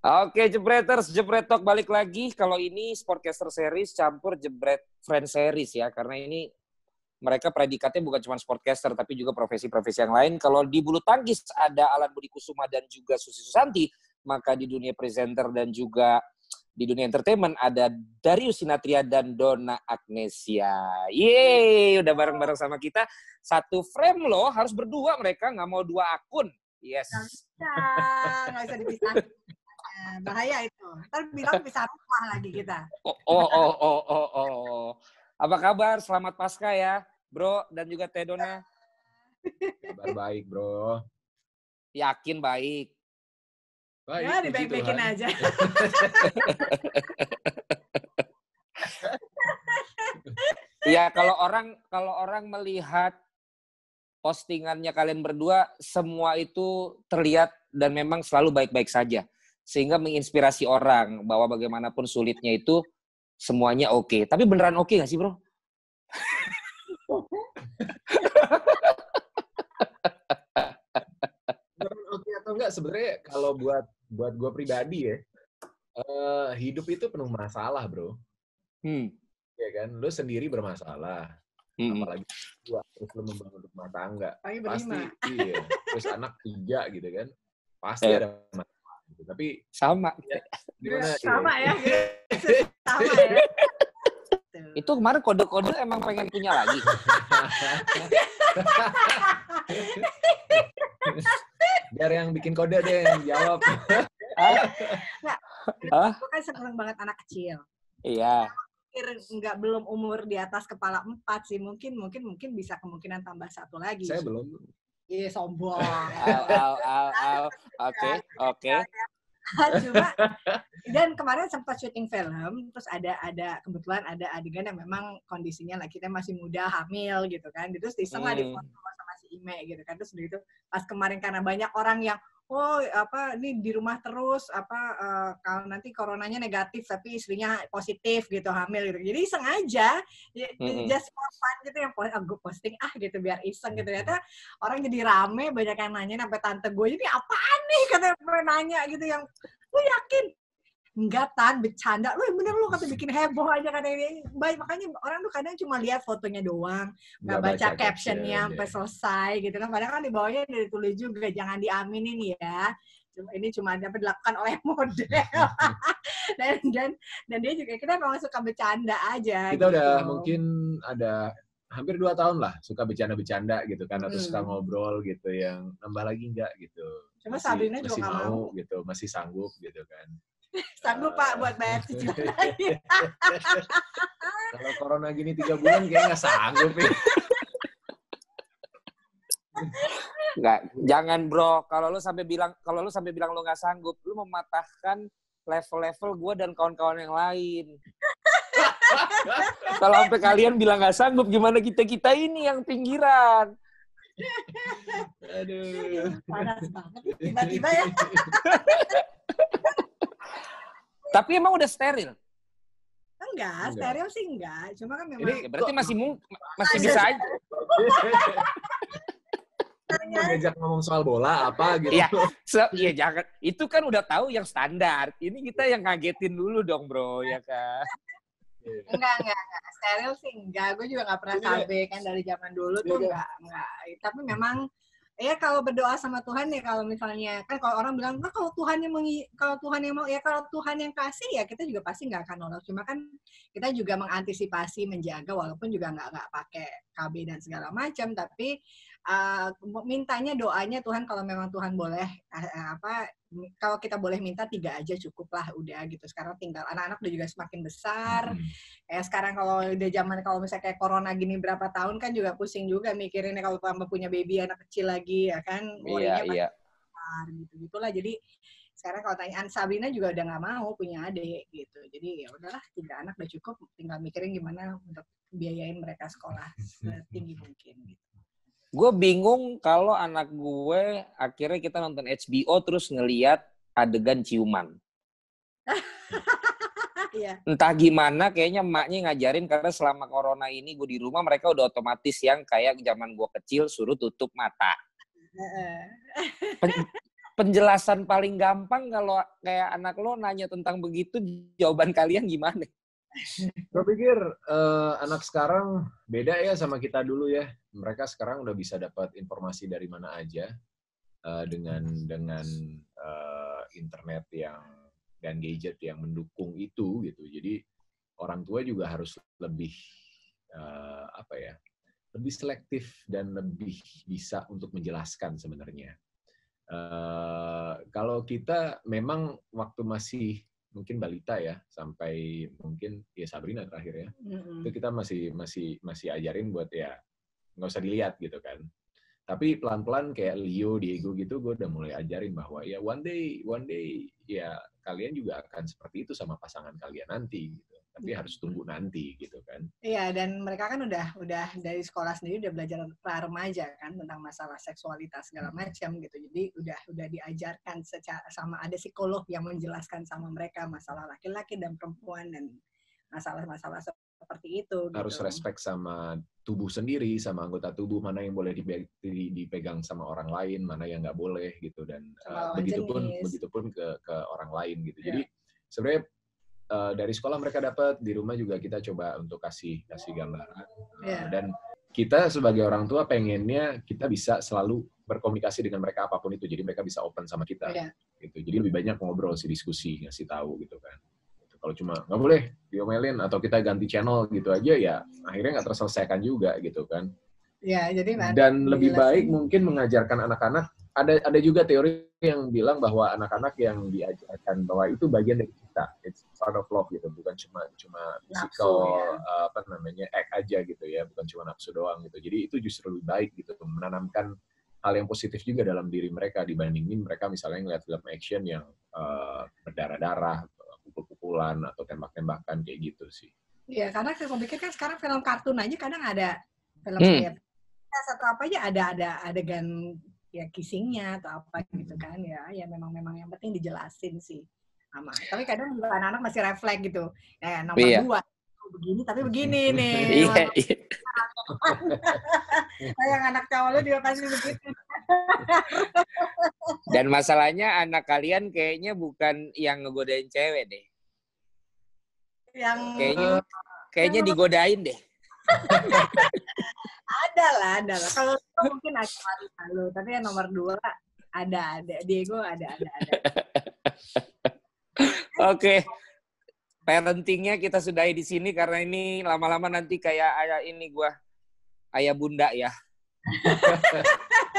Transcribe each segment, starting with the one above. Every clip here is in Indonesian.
Oke, Jebreters, Jebretok balik lagi. Kalau ini Sportcaster Series campur Jebret Friend Series ya, karena ini mereka predikatnya bukan cuma sportcaster, tapi juga profesi-profesi yang lain. Kalau di bulu tangkis ada Alan Budi Kusuma dan juga Susi Susanti, maka di dunia presenter dan juga di dunia entertainment ada Darius Sinatria dan Donna Agnesia. Yeay, udah bareng-bareng sama kita. Satu frame loh, harus berdua mereka, nggak mau dua akun. Yes. Nggak bisa dipisah. bahaya itu. Ntar bilang bisa rumah lagi kita. Oh, oh, oh, oh, oh, oh. Apa kabar? Selamat Pasca ya, Bro dan juga Teh Donna. Kabar baik, Bro. Yakin baik. Baik, ya, dibaik-baikin aja. Iya, kalau orang kalau orang melihat postingannya kalian berdua, semua itu terlihat dan memang selalu baik-baik saja. Sehingga menginspirasi orang bahwa bagaimanapun sulitnya itu semuanya oke. Okay. Tapi beneran oke okay gak sih, bro? beneran oke okay atau enggak? Sebenarnya kalau buat buat gue pribadi ya, uh, hidup itu penuh masalah, bro. Hmm. Ya kan, lu sendiri bermasalah. Hmm. Apalagi gua terus lu membangun rumah tangga. Pasti iya. Terus anak tiga gitu kan. Pasti yeah. ada masalah. Gitu. Tapi sama. Ya, gimana? Sama ya. sama ya. Itu kemarin kode-kode emang pengen punya lagi. Biar yang bikin kode deh yang jawab. Nggak, ah? kan seneng banget anak kecil. Iya nggak belum umur di atas kepala empat sih mungkin mungkin mungkin bisa kemungkinan tambah satu lagi. Saya belum. Iya sombong. Oke oke. Cuma dan kemarin sempat syuting film, terus ada ada kebetulan ada adegan yang memang kondisinya lah kita masih muda hamil gitu kan, terus iseng lah hmm. di foto sama si Ime gitu kan, terus begitu pas kemarin karena banyak orang yang oh apa ini di rumah terus apa uh, kalau nanti coronanya negatif tapi istrinya positif gitu hamil gitu. Jadi iseng aja mm-hmm. just for fun gitu yang post, oh, posting ah gitu biar iseng gitu. Ternyata orang jadi rame banyak yang nanya sampai tante gue ini apaan nih? Kata nanya gitu yang gue yakin enggak tan bercanda. Lu bener lu kata bikin heboh aja kata ini. Baik makanya orang tuh kadang cuma lihat fotonya doang. Nggak baca, baca captionnya sampai selesai gitu kan. Padahal kan di bawahnya udah ditulis juga jangan diaminin ya. Ini cuma dapat dilakukan oleh model. Dan dan dan dia juga kita memang suka bercanda aja kita gitu. udah mungkin ada hampir dua tahun lah suka bercanda-bercanda gitu kan atau hmm. suka ngobrol gitu yang nambah lagi enggak gitu. Cuma masih, Sabrina juga masih mau, mau. gitu masih sanggup gitu kan Sanggup Pak buat bayar cicilan. Kalau corona gini tiga bulan kayaknya nggak sanggup ya. Enggak, jangan bro. Kalau lu sampai bilang kalau lu sampai bilang lu nggak sanggup, lu mematahkan level-level gue dan kawan-kawan yang lain. kalau sampai kalian bilang nggak sanggup, gimana kita kita ini yang pinggiran? Aduh. Panas banget tiba-tiba ya. Tapi emang udah steril? Enggak, steril sih enggak. Cuma kan memang... Ini, berarti masih mung, masih bisa aja. ngajak ngomong soal bola apa gitu. Iya, so, iya jangan. Itu kan udah tahu yang standar. Ini kita yang ngagetin dulu dong, bro, ya kan? enggak, enggak, enggak. Steril sih enggak. Gue juga enggak pernah KB kan dari zaman dulu tuh enggak, enggak. Tapi memang ya kalau berdoa sama Tuhan ya kalau misalnya kan kalau orang bilang nah, kalau Tuhan yang mengi, kalau Tuhan yang mau ya kalau Tuhan yang kasih ya kita juga pasti nggak akan nolak cuma kan kita juga mengantisipasi menjaga walaupun juga nggak nggak pakai KB dan segala macam tapi uh, mintanya doanya Tuhan kalau memang Tuhan boleh uh, apa kalau kita boleh minta tiga aja cukup lah udah gitu. Sekarang tinggal anak-anak udah juga semakin besar. Hmm. kayak sekarang kalau udah zaman kalau misalnya kayak corona gini berapa tahun kan juga pusing juga mikirinnya kalau tambah punya baby anak kecil lagi ya kan iya iya. besar gitu gitulah. Jadi sekarang kalau tanya Sabrina juga udah nggak mau punya adik gitu. Jadi ya udahlah tiga anak udah cukup tinggal mikirin gimana untuk biayain mereka sekolah setinggi mungkin gitu gue bingung kalau anak gue akhirnya kita nonton HBO terus ngeliat adegan ciuman. Iya. Entah gimana, kayaknya emaknya ngajarin karena selama corona ini gue di rumah mereka udah otomatis yang kayak zaman gue kecil suruh tutup mata. Pen penjelasan paling gampang kalau kayak anak lo nanya tentang begitu, jawaban kalian gimana? Gue pikir uh, anak sekarang beda ya sama kita dulu ya. Mereka sekarang udah bisa dapat informasi dari mana aja uh, dengan dengan uh, internet yang dan gadget yang mendukung itu gitu. Jadi orang tua juga harus lebih uh, apa ya? lebih selektif dan lebih bisa untuk menjelaskan sebenarnya. Uh, kalau kita memang waktu masih mungkin balita ya sampai mungkin ya Sabrina terakhir ya mm-hmm. itu kita masih masih masih ajarin buat ya nggak usah dilihat gitu kan tapi pelan-pelan kayak Leo Diego gitu gue udah mulai ajarin bahwa ya one day one day ya kalian juga akan seperti itu sama pasangan kalian nanti gitu tapi harus tunggu nanti gitu kan. Iya dan mereka kan udah udah dari sekolah sendiri udah belajar pra remaja kan tentang masalah seksualitas segala macam gitu. Jadi udah udah diajarkan secara sama ada psikolog yang menjelaskan sama mereka masalah laki-laki dan perempuan dan masalah-masalah seperti itu. Harus gitu. respect sama tubuh sendiri, sama anggota tubuh mana yang boleh dipegang sama orang lain, mana yang nggak boleh gitu dan uh, begitupun begitupun ke ke orang lain gitu. Yeah. Jadi sebenarnya uh, dari sekolah mereka dapat di rumah juga kita coba untuk kasih kasih gambaran uh, yeah. dan kita sebagai orang tua pengennya kita bisa selalu berkomunikasi dengan mereka apa pun itu jadi mereka bisa open sama kita yeah. gitu jadi lebih banyak ngobrol sih diskusi ngasih tahu gitu kan. Kalau cuma nggak boleh diomelin atau kita ganti channel gitu aja ya akhirnya nggak terselesaikan juga gitu kan ya jadi dan lebih baik mungkin mengajarkan anak-anak ada ada juga teori yang bilang bahwa anak-anak yang diajarkan bahwa itu bagian dari kita, it's part of love gitu, bukan cuma cuma physical ya. uh, apa namanya act aja gitu ya, bukan cuma nafsu doang gitu. Jadi itu justru lebih baik gitu, menanamkan hal yang positif juga dalam diri mereka dibandingin mereka misalnya ngeliat film action yang uh, berdarah-darah, pukul-pukulan atau tembak-tembakan kayak gitu sih. Iya, karena saya pikir kan sekarang film kartun aja kadang ada film hmm. kayak satu apa aja ada ada adegan ya kissingnya atau apa gitu kan ya ya memang memang yang penting dijelasin sih sama tapi kadang juga anak-anak masih refleks gitu ya nomor iya. dua oh, begini tapi begini nih iya, iya. yang anak cowok lu juga pasti begitu dan masalahnya anak kalian kayaknya bukan yang ngegodain cewek deh yang kayaknya kayaknya digodain deh ada lah, ada lah. Kalau mungkin ada lalu, tapi yang nomor dua ada, ada. Diego ada, ada, ada. Oke. Okay. Parentingnya kita sudahi di sini karena ini lama-lama nanti kayak ayah ini gua ayah bunda ya.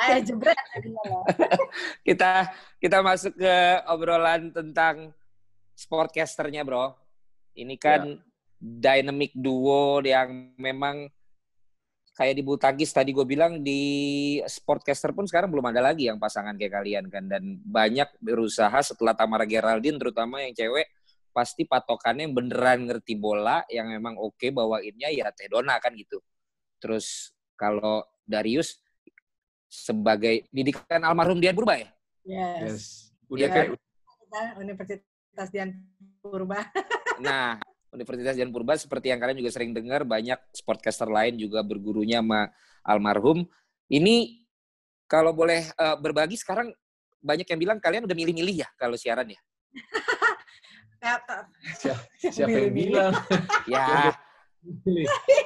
ayah jebret kita kita masuk ke obrolan tentang sportcasternya, Bro. Ini kan ya. dynamic duo yang memang kayak di Butagis tadi gue bilang di Sportcaster pun sekarang belum ada lagi yang pasangan kayak kalian kan dan banyak berusaha setelah Tamara Geraldine terutama yang cewek pasti patokannya yang beneran ngerti bola yang memang oke okay, bawainnya ya Teh Dona kan gitu. Terus kalau Darius sebagai didikan almarhum Dian Purba ya? Yes. yes. Udah ya, kayak Universitas Dian Purba. nah, Universitas Jan Purba seperti yang kalian juga sering dengar banyak sportcaster lain juga bergurunya sama almarhum. Ini kalau boleh uh, berbagi sekarang banyak yang bilang kalian udah milih-milih ya kalau siaran ya. siapa, siapa yang bilang? ya.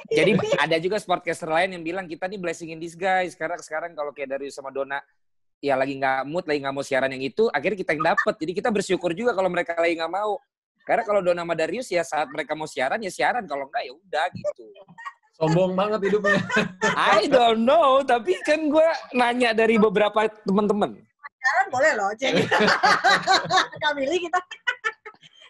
Jadi ada juga sportcaster lain yang bilang kita nih blessing in disguise. Sekarang sekarang kalau kayak dari sama Dona ya lagi nggak mood, lagi nggak mau siaran yang itu, akhirnya kita yang dapat. Jadi kita bersyukur juga kalau mereka lagi nggak mau. Karena kalau Dona sama Darius ya saat mereka mau siaran ya siaran, kalau enggak ya udah gitu. Sombong banget hidupnya. I don't know, tapi kan gue nanya dari beberapa teman-teman. Siaran boleh loh, cek. Kami kita.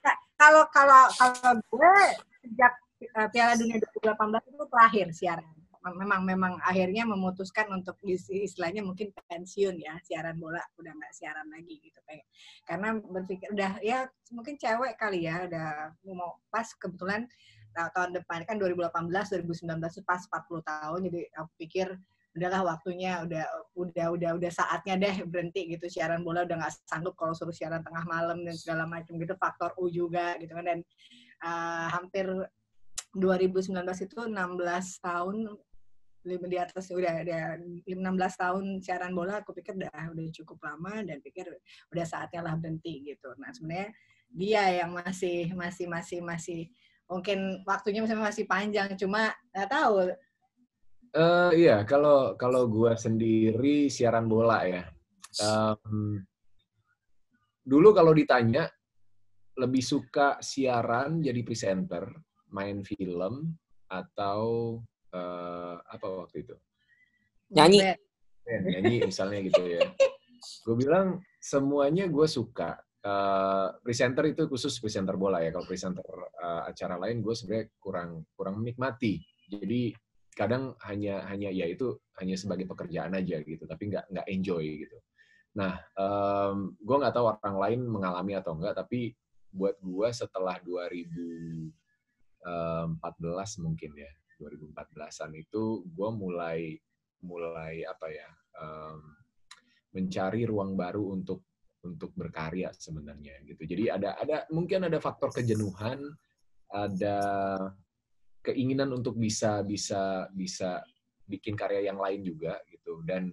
Nah, kalau kalau kalau gue sejak Piala Dunia 2018 itu terakhir siaran. Memang memang akhirnya memutuskan untuk istilahnya mungkin pensiun ya siaran bola. Udah nggak siaran lagi gitu kayak. Karena berpikir udah ya mungkin cewek kali ya udah mau pas kebetulan tahun depan kan 2018 2019 itu pas 40 tahun jadi aku pikir udahlah waktunya udah udah udah udah saatnya deh berhenti gitu siaran bola udah nggak sanggup kalau suruh siaran tengah malam dan segala macam gitu faktor U juga gitu kan. Dan uh, hampir 2019 itu 16 tahun di atas udah ada 16 tahun siaran bola aku pikir udah udah cukup lama dan pikir udah saatnya lah berhenti gitu. Nah sebenarnya dia yang masih masih masih masih mungkin waktunya masih panjang cuma nggak tahu. Uh, iya kalau kalau gue sendiri siaran bola ya um, dulu kalau ditanya lebih suka siaran jadi presenter, main film atau uh, apa waktu itu? Nyanyi. Ya, nyanyi misalnya gitu ya. Gue bilang semuanya gue suka. Uh, presenter itu khusus presenter bola ya. Kalau presenter uh, acara lain gue sebenarnya kurang kurang menikmati. Jadi kadang hanya hanya ya itu hanya sebagai pekerjaan aja gitu, tapi nggak nggak enjoy gitu. Nah, um, gue nggak tahu orang lain mengalami atau enggak, tapi buat gue setelah 2014 mungkin ya, 2014-an itu gue mulai mulai apa ya um, mencari ruang baru untuk untuk berkarya sebenarnya gitu. Jadi ada ada mungkin ada faktor kejenuhan, ada keinginan untuk bisa bisa bisa bikin karya yang lain juga gitu dan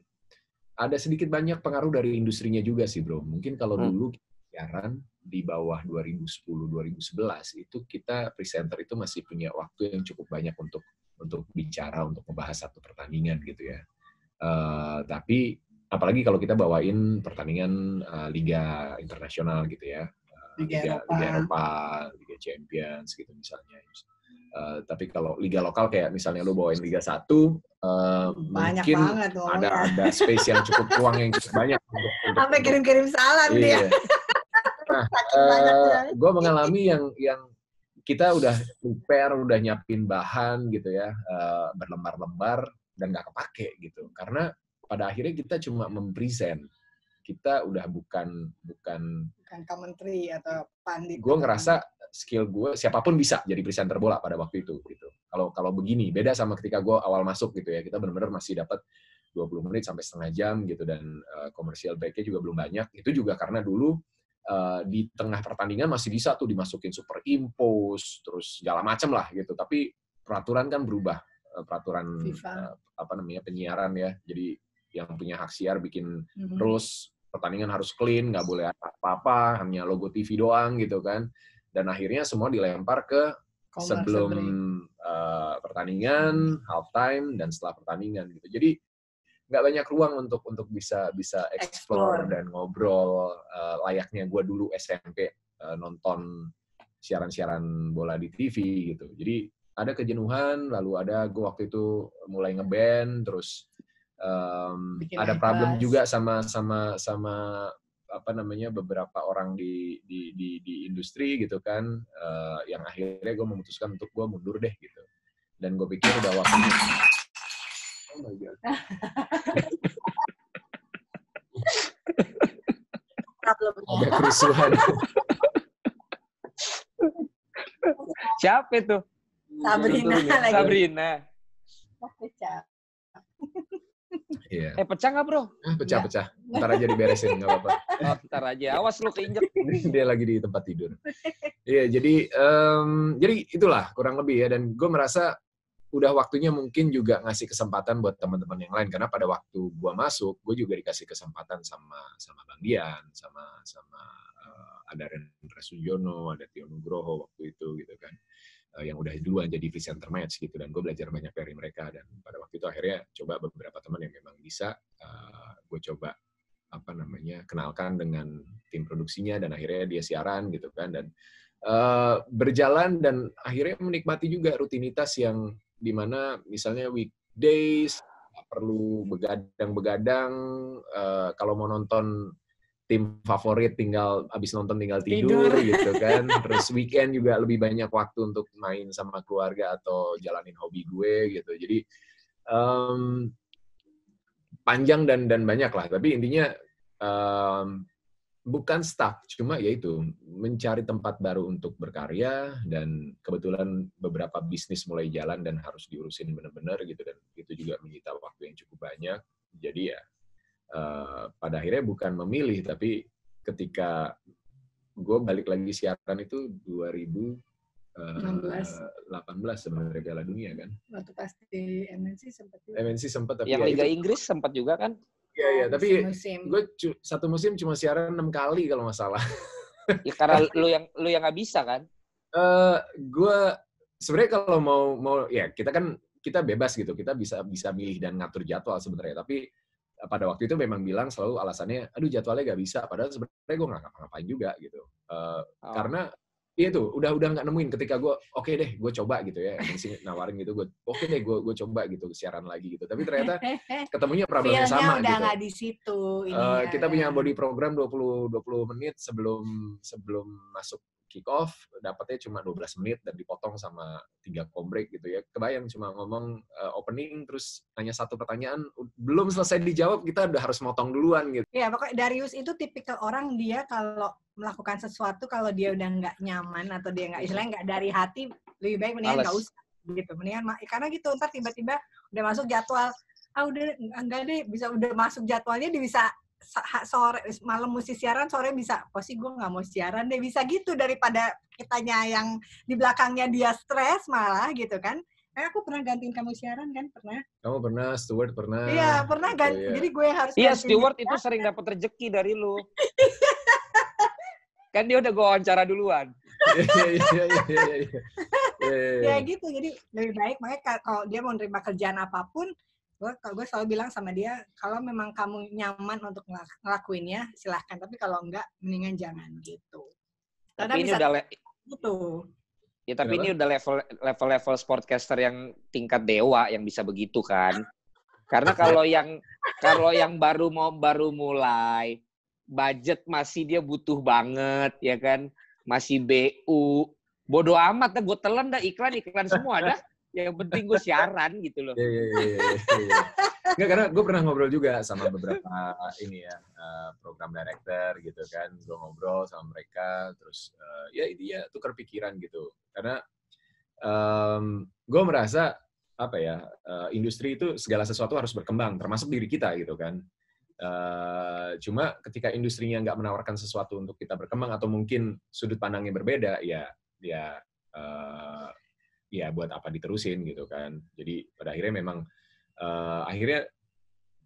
ada sedikit banyak pengaruh dari industrinya juga sih bro. Mungkin kalau hmm. dulu siaran di bawah 2010-2011 itu kita presenter itu masih punya waktu yang cukup banyak untuk untuk bicara untuk membahas satu pertandingan gitu ya. Uh, tapi apalagi kalau kita bawain pertandingan uh, liga internasional gitu ya, uh, liga, liga, Eropa. liga Eropa, liga Champions gitu misalnya. Uh, tapi kalau liga lokal kayak misalnya lu bawain liga 1, Uh, banyak mungkin banget ada ada space yang cukup ruang yang cukup banyak sampai kirim-kirim salam iya. dia nah uh, gue mengalami yang yang kita udah prepare udah nyiapin bahan gitu ya uh, berlembar-lembar dan nggak kepake gitu karena pada akhirnya kita cuma mempresent kita udah bukan bukan bukan commentary atau pandit gue ngerasa skill gue siapa pun bisa jadi presenter bola pada waktu itu gitu. Kalau kalau begini beda sama ketika gue awal masuk gitu ya. Kita benar-benar masih dapat 20 menit sampai setengah jam gitu dan uh, komersial breaknya juga belum banyak. Itu juga karena dulu uh, di tengah pertandingan masih bisa tuh dimasukin super impose terus segala macam lah gitu. Tapi peraturan kan berubah uh, peraturan uh, apa namanya penyiaran ya. Jadi yang punya hak siar bikin mm -hmm. rules pertandingan harus clean, nggak boleh apa-apa, hanya logo TV doang gitu kan dan akhirnya semua dilempar ke sebelum uh, pertandingan, halftime dan setelah pertandingan gitu. Jadi nggak banyak ruang untuk untuk bisa bisa explore, explore. dan ngobrol uh, layaknya gue dulu SMP uh, nonton siaran-siaran bola di TV gitu. Jadi ada kejenuhan, lalu ada gue waktu itu mulai ngeband, terus um, ada problem juga sama sama sama apa namanya beberapa orang di di di, di industri gitu kan uh, yang akhirnya gue memutuskan untuk gue mundur deh gitu dan gue pikir udah waktunya oh my god ada kerusuhan siapa itu Sabrina lagi Sabrina Iya. Eh pecah nggak bro? Eh, pecah pecah. Ntar aja diberesin nggak apa-apa. Oh, ntar aja. Awas lu keinjek. Dia lagi di tempat tidur. Iya jadi um, jadi itulah kurang lebih ya dan gue merasa udah waktunya mungkin juga ngasih kesempatan buat teman-teman yang lain. Karena pada waktu gue masuk gue juga dikasih kesempatan sama sama Bang Dian sama sama uh, ada Rendra Sujono ada Tio Nugroho waktu itu gitu kan. Eh, yang udah duluan jadi presenter match gitu dan gue belajar banyak dari mereka. Dan pada waktu itu akhirnya coba beberapa teman yang memang bisa uh, gue coba apa namanya kenalkan dengan tim produksinya dan akhirnya dia siaran gitu kan. Dan uh, berjalan dan akhirnya menikmati juga rutinitas yang di mana misalnya weekdays perlu begadang-begadang uh, kalau mau nonton tim favorit tinggal abis nonton tinggal tidur, tidur. gitu kan. Terus weekend juga lebih banyak waktu untuk main sama keluarga atau jalanin hobi gue gitu. Jadi um, panjang dan dan banyak lah. Tapi intinya um, bukan stuck, cuma yaitu mencari tempat baru untuk berkarya dan kebetulan beberapa bisnis mulai jalan dan harus diurusin benar-benar gitu dan itu juga menyita waktu yang cukup banyak. Jadi ya uh, pada akhirnya bukan memilih tapi ketika gue balik lagi siaran itu 2000 uh, 18 sebenarnya Piala Dunia kan. Waktu pas di MNC sempat juga. MNC sempat tapi Yang ya Liga itu- Inggris sempat juga kan? Iya iya, tapi musim. gue cu- satu musim cuma siaran enam kali kalau nggak salah. Ya karena lu yang lu yang nggak bisa kan? Eh, gue sebenarnya kalau mau mau ya kita kan kita bebas gitu, kita bisa bisa milih dan ngatur jadwal sebenarnya. Tapi eh, pada waktu itu memang bilang selalu alasannya, aduh jadwalnya nggak bisa. Padahal sebenarnya gue nggak ngapa-ngapain juga gitu. Eh, Oh. Karena Iya tuh, udah udah nggak nemuin ketika gue oke deh, gue coba gitu ya, sih nawarin gitu, gue oke deh, gue gue coba gitu siaran lagi gitu. Tapi ternyata ketemunya problemnya sama udah gitu. nggak di situ. Eh, ininya. kita punya body program 20 20 menit sebelum sebelum masuk kick off dapatnya cuma 12 menit dan dipotong sama tiga kombrek gitu ya. Kebayang cuma ngomong eh, opening terus nanya satu pertanyaan belum selesai dijawab kita udah harus motong duluan gitu. Ya, pokoknya Darius itu tipikal orang dia kalau melakukan sesuatu kalau dia udah nggak nyaman atau dia nggak istilahnya nggak dari hati lebih baik mendingan nggak usah gitu. Mendingan karena gitu ntar tiba-tiba udah masuk jadwal ah udah enggak deh bisa udah masuk jadwalnya dia bisa sore malam mesti siaran sore bisa. Pasti gue nggak mau siaran deh bisa gitu daripada kitanya yang di belakangnya dia stres malah gitu kan. Eh aku pernah gantiin kamu siaran kan? Pernah. Kamu pernah? Stewart pernah? Iya pernah gitu ganti ya. jadi gue harus Iya, Stewart itu sering dapat rezeki dari lu. kan dia udah gue wawancara duluan. Ya gitu jadi lebih baik makanya ka- kalau dia mau nerima kerjaan apa pun gue kalau gue selalu bilang sama dia kalau memang kamu nyaman untuk ngelak- ngelakuinnya silahkan tapi kalau enggak mendingan jangan gitu karena Tapi ini bisa udah le- gitu ya tapi Kenapa? ini udah level level level sportcaster yang tingkat dewa yang bisa begitu kan. Karena kalau yang kalau yang baru mau baru mulai budget masih dia butuh banget ya kan masih BU bodoh amat dah gue telan dah iklan iklan semua dah yang penting gue siaran gitu loh Iya, iya, iya, iya, iya. Nggak, karena gue pernah ngobrol juga sama beberapa ini ya, eh, program director gitu kan. Gue ngobrol sama mereka, terus eh, ya itu ya tukar pikiran gitu. Karena gue merasa, apa ya, eh, industri itu segala sesuatu harus berkembang, termasuk diri kita gitu kan. Eh, cuma ketika industrinya nggak menawarkan sesuatu untuk kita berkembang atau mungkin sudut pandangnya berbeda, ya ya eh, ya buat apa diterusin gitu kan. Jadi pada akhirnya memang eh, akhirnya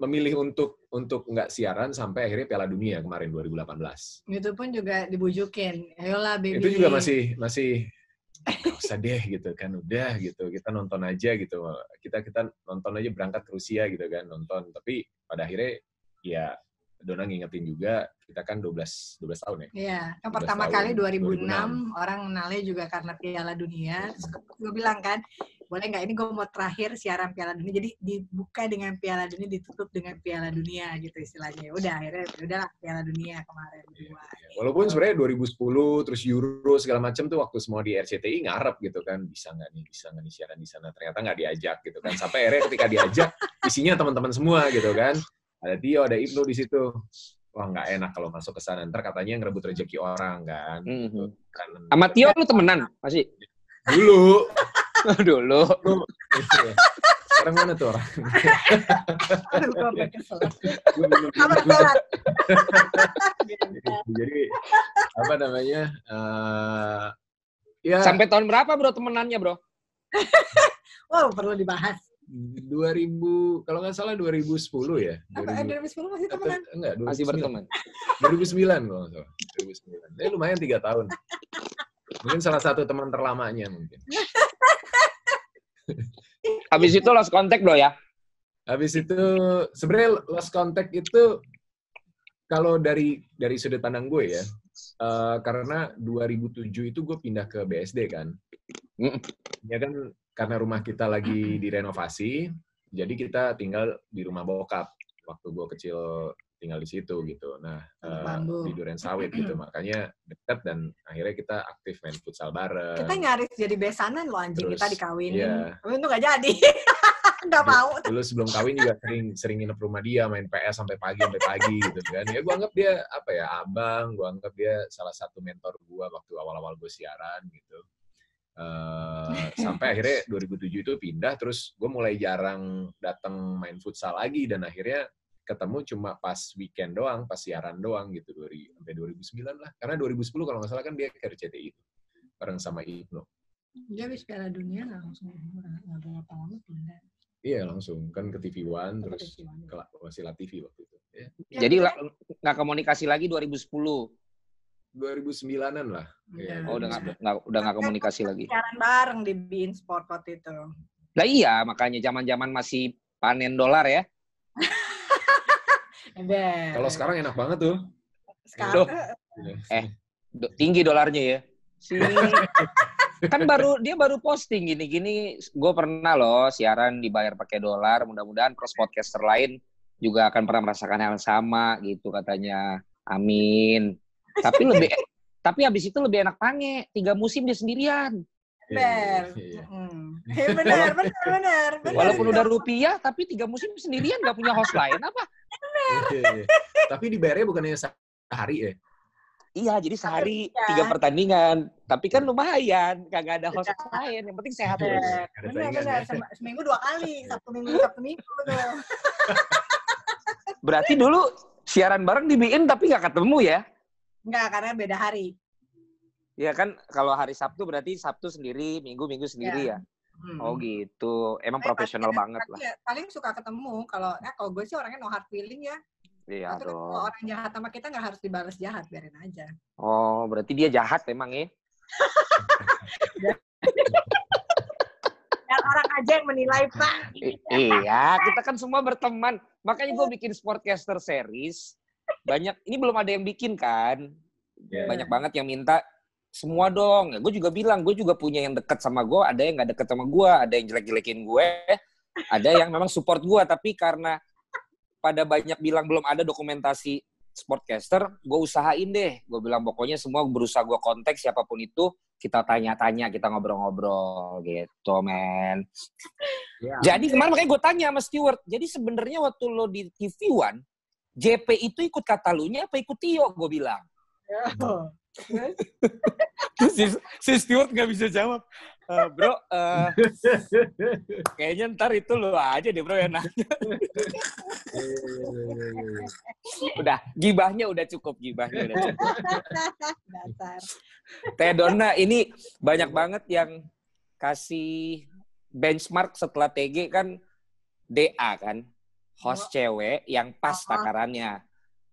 memilih untuk untuk nggak siaran sampai akhirnya Piala Dunia kemarin 2018. itu pun juga dibujukin. Ayolah baby. Itu juga masih masih nggak usah deh gitu kan. Udah gitu. Kita nonton aja gitu. Kita kita nonton aja berangkat ke Rusia gitu kan nonton. Tapi pada akhirnya ya Dona ngingetin juga kita kan 12 12 tahun ya Iya, yang 12 pertama tahun, kali 2006, 2006. orang kenalnya juga karena Piala Dunia. Terus gue bilang kan, boleh nggak ini gue mau terakhir siaran Piala Dunia. Jadi dibuka dengan Piala Dunia, ditutup dengan Piala Dunia gitu istilahnya. Udah akhirnya udah Piala Dunia kemarin Iya, dua. iya. Walaupun sebenarnya 2010 terus Euro segala macam tuh waktu semua di RCTI ngarep gitu kan bisa nggak nih bisa nggak nih siaran di sana ternyata nggak diajak gitu kan sampai akhirnya ketika diajak isinya teman-teman semua gitu kan ada Tio ada Ibnu di situ. Wah nggak enak kalau masuk ke sana. Ntar katanya ngerebut rezeki orang kan. Mhm. kan sama Tio lu temenan masih? Dulu. Dulu. Sekarang mana tuh orang? Aduh, gue kesel. Jadi apa namanya eh ya. Sampai tahun berapa bro temenannya bro? Wow, perlu dibahas. 2000 kalau nggak salah 2010 ya Apa, 2000 eh, 2010 masih atau- temenan? enggak 2009. masih berteman 2009 kalau nggak salah 2009 eh lumayan tiga tahun mungkin salah satu teman terlamanya mungkin habis itu lost contact bro ya habis itu sebenarnya lost contact itu kalau dari dari sudut pandang gue ya eh, karena 2007 itu gue pindah ke BSD kan Mm. ya kan karena rumah kita lagi direnovasi jadi kita tinggal di rumah bokap waktu gue kecil tinggal di situ gitu nah eh, Bambu. di Duren Sawit gitu makanya dekat dan akhirnya kita aktif main futsal bareng Kita nyaris jadi besanan loh anjing Terus, kita dikawinin. iya. Tapi itu nggak jadi. Nggak mau. dulu sebelum kawin juga sering sering nginep rumah dia main PS sampai pagi sampai pagi gitu kan ya gue anggap dia apa ya abang gue anggap dia salah satu mentor gue waktu awal-awal gue siaran gitu Eh, sampai akhirnya 2007 itu pindah terus gue mulai jarang datang main futsal lagi dan akhirnya ketemu cuma pas weekend doang pas siaran doang gitu dari sampai 2009 lah karena 2010 kalau nggak salah kan dia ke RCTI itu bareng sama Ibnu Dia habis Piala Dunia langsung nggak berapa lama pindah. Iya langsung kan ke TV One Ke terus One. ke Wasila TV waktu itu. Ya. Ya, Jadi nggak komunikasi lagi 2010. 2009-an lah. Iya. Oh, udah nggak udah nggak komunikasi lagi. siaran bareng di Bein Sport waktu itu. Lah iya, makanya zaman-zaman masih panen dolar ya. Kalau sekarang enak banget tuh. sekarang Loh. Do- tinggi dolarnya ya. Si kan baru dia baru posting gini-gini. Gue pernah loh siaran dibayar pakai dolar. Mudah-mudahan cross podcaster lain juga akan pernah merasakan hal yang sama gitu katanya. Amin. Tapi lebih tapi habis itu lebih enak pange. Tiga musim dia sendirian. Ember. Iya, iya. Eh, benar, benar, benar, benar. Walaupun udah rupiah, tapi tiga musim sendirian nggak punya host lain apa? Iya, iya. Tapi dibayarnya bukannya sehari ya? Iya, jadi sehari Iya. tiga pertandingan. Tapi kan lumayan, kagak ada host lain. Yang penting sehat terus. Benar, benar, benar. ya. Sem- Seminggu dua kali, Sabtu minggu, Sabtu minggu tuh. Berarti dulu siaran bareng dibikin tapi nggak ketemu ya? Enggak, karena beda hari. Iya kan, kalau hari Sabtu berarti Sabtu sendiri, Minggu Minggu sendiri ya. Hmm. Oh gitu, emang Eh, profesional tapi- banget tapi lah. ya, paling suka ketemu kalau eh kalau gue sih orangnya no hard feeling ya. Iya Tapi kan kalau dong. orang jahat sama kita nggak harus dibalas jahat, biarin aja. Oh, berarti dia jahat emang ya? Dan orang aja yang menilai pak. I- iya, kita kan semua berteman. Makanya gue bikin Sportcaster series. Banyak, ini belum ada yang bikin kan? Iya. Banyak banget yang minta semua dong. Ya, gue juga bilang, gue juga punya yang deket sama gue, ada yang nggak deket sama gue, ada yang jelek-jelekin gue, ada yang memang support gue. Tapi karena pada banyak bilang belum ada dokumentasi Sportcaster, gue usahain deh. Gue bilang pokoknya semua berusaha gue kontak siapa pun itu, kita tanya-tanya, kita ngobrol-ngobrol gitu, men. Ya. Jadi kemarin makanya gue tanya sama Stewart, jadi sebenarnya waktu lo di TV One, JP itu ikut Katalunya apa ikut Tio? Gue bilang. Terus si, si Stewart nggak bisa jawab. "Eh, bro, eh, kayaknya ntar itu lo aja deh bro yang nanya. Udah, gibahnya udah cukup, gibahnya udah cukup. Dasar. Teh Donna, ini banyak banget yang kasih benchmark setelah TG kan DA kan. Host cewek yang pas Oh. takarannya.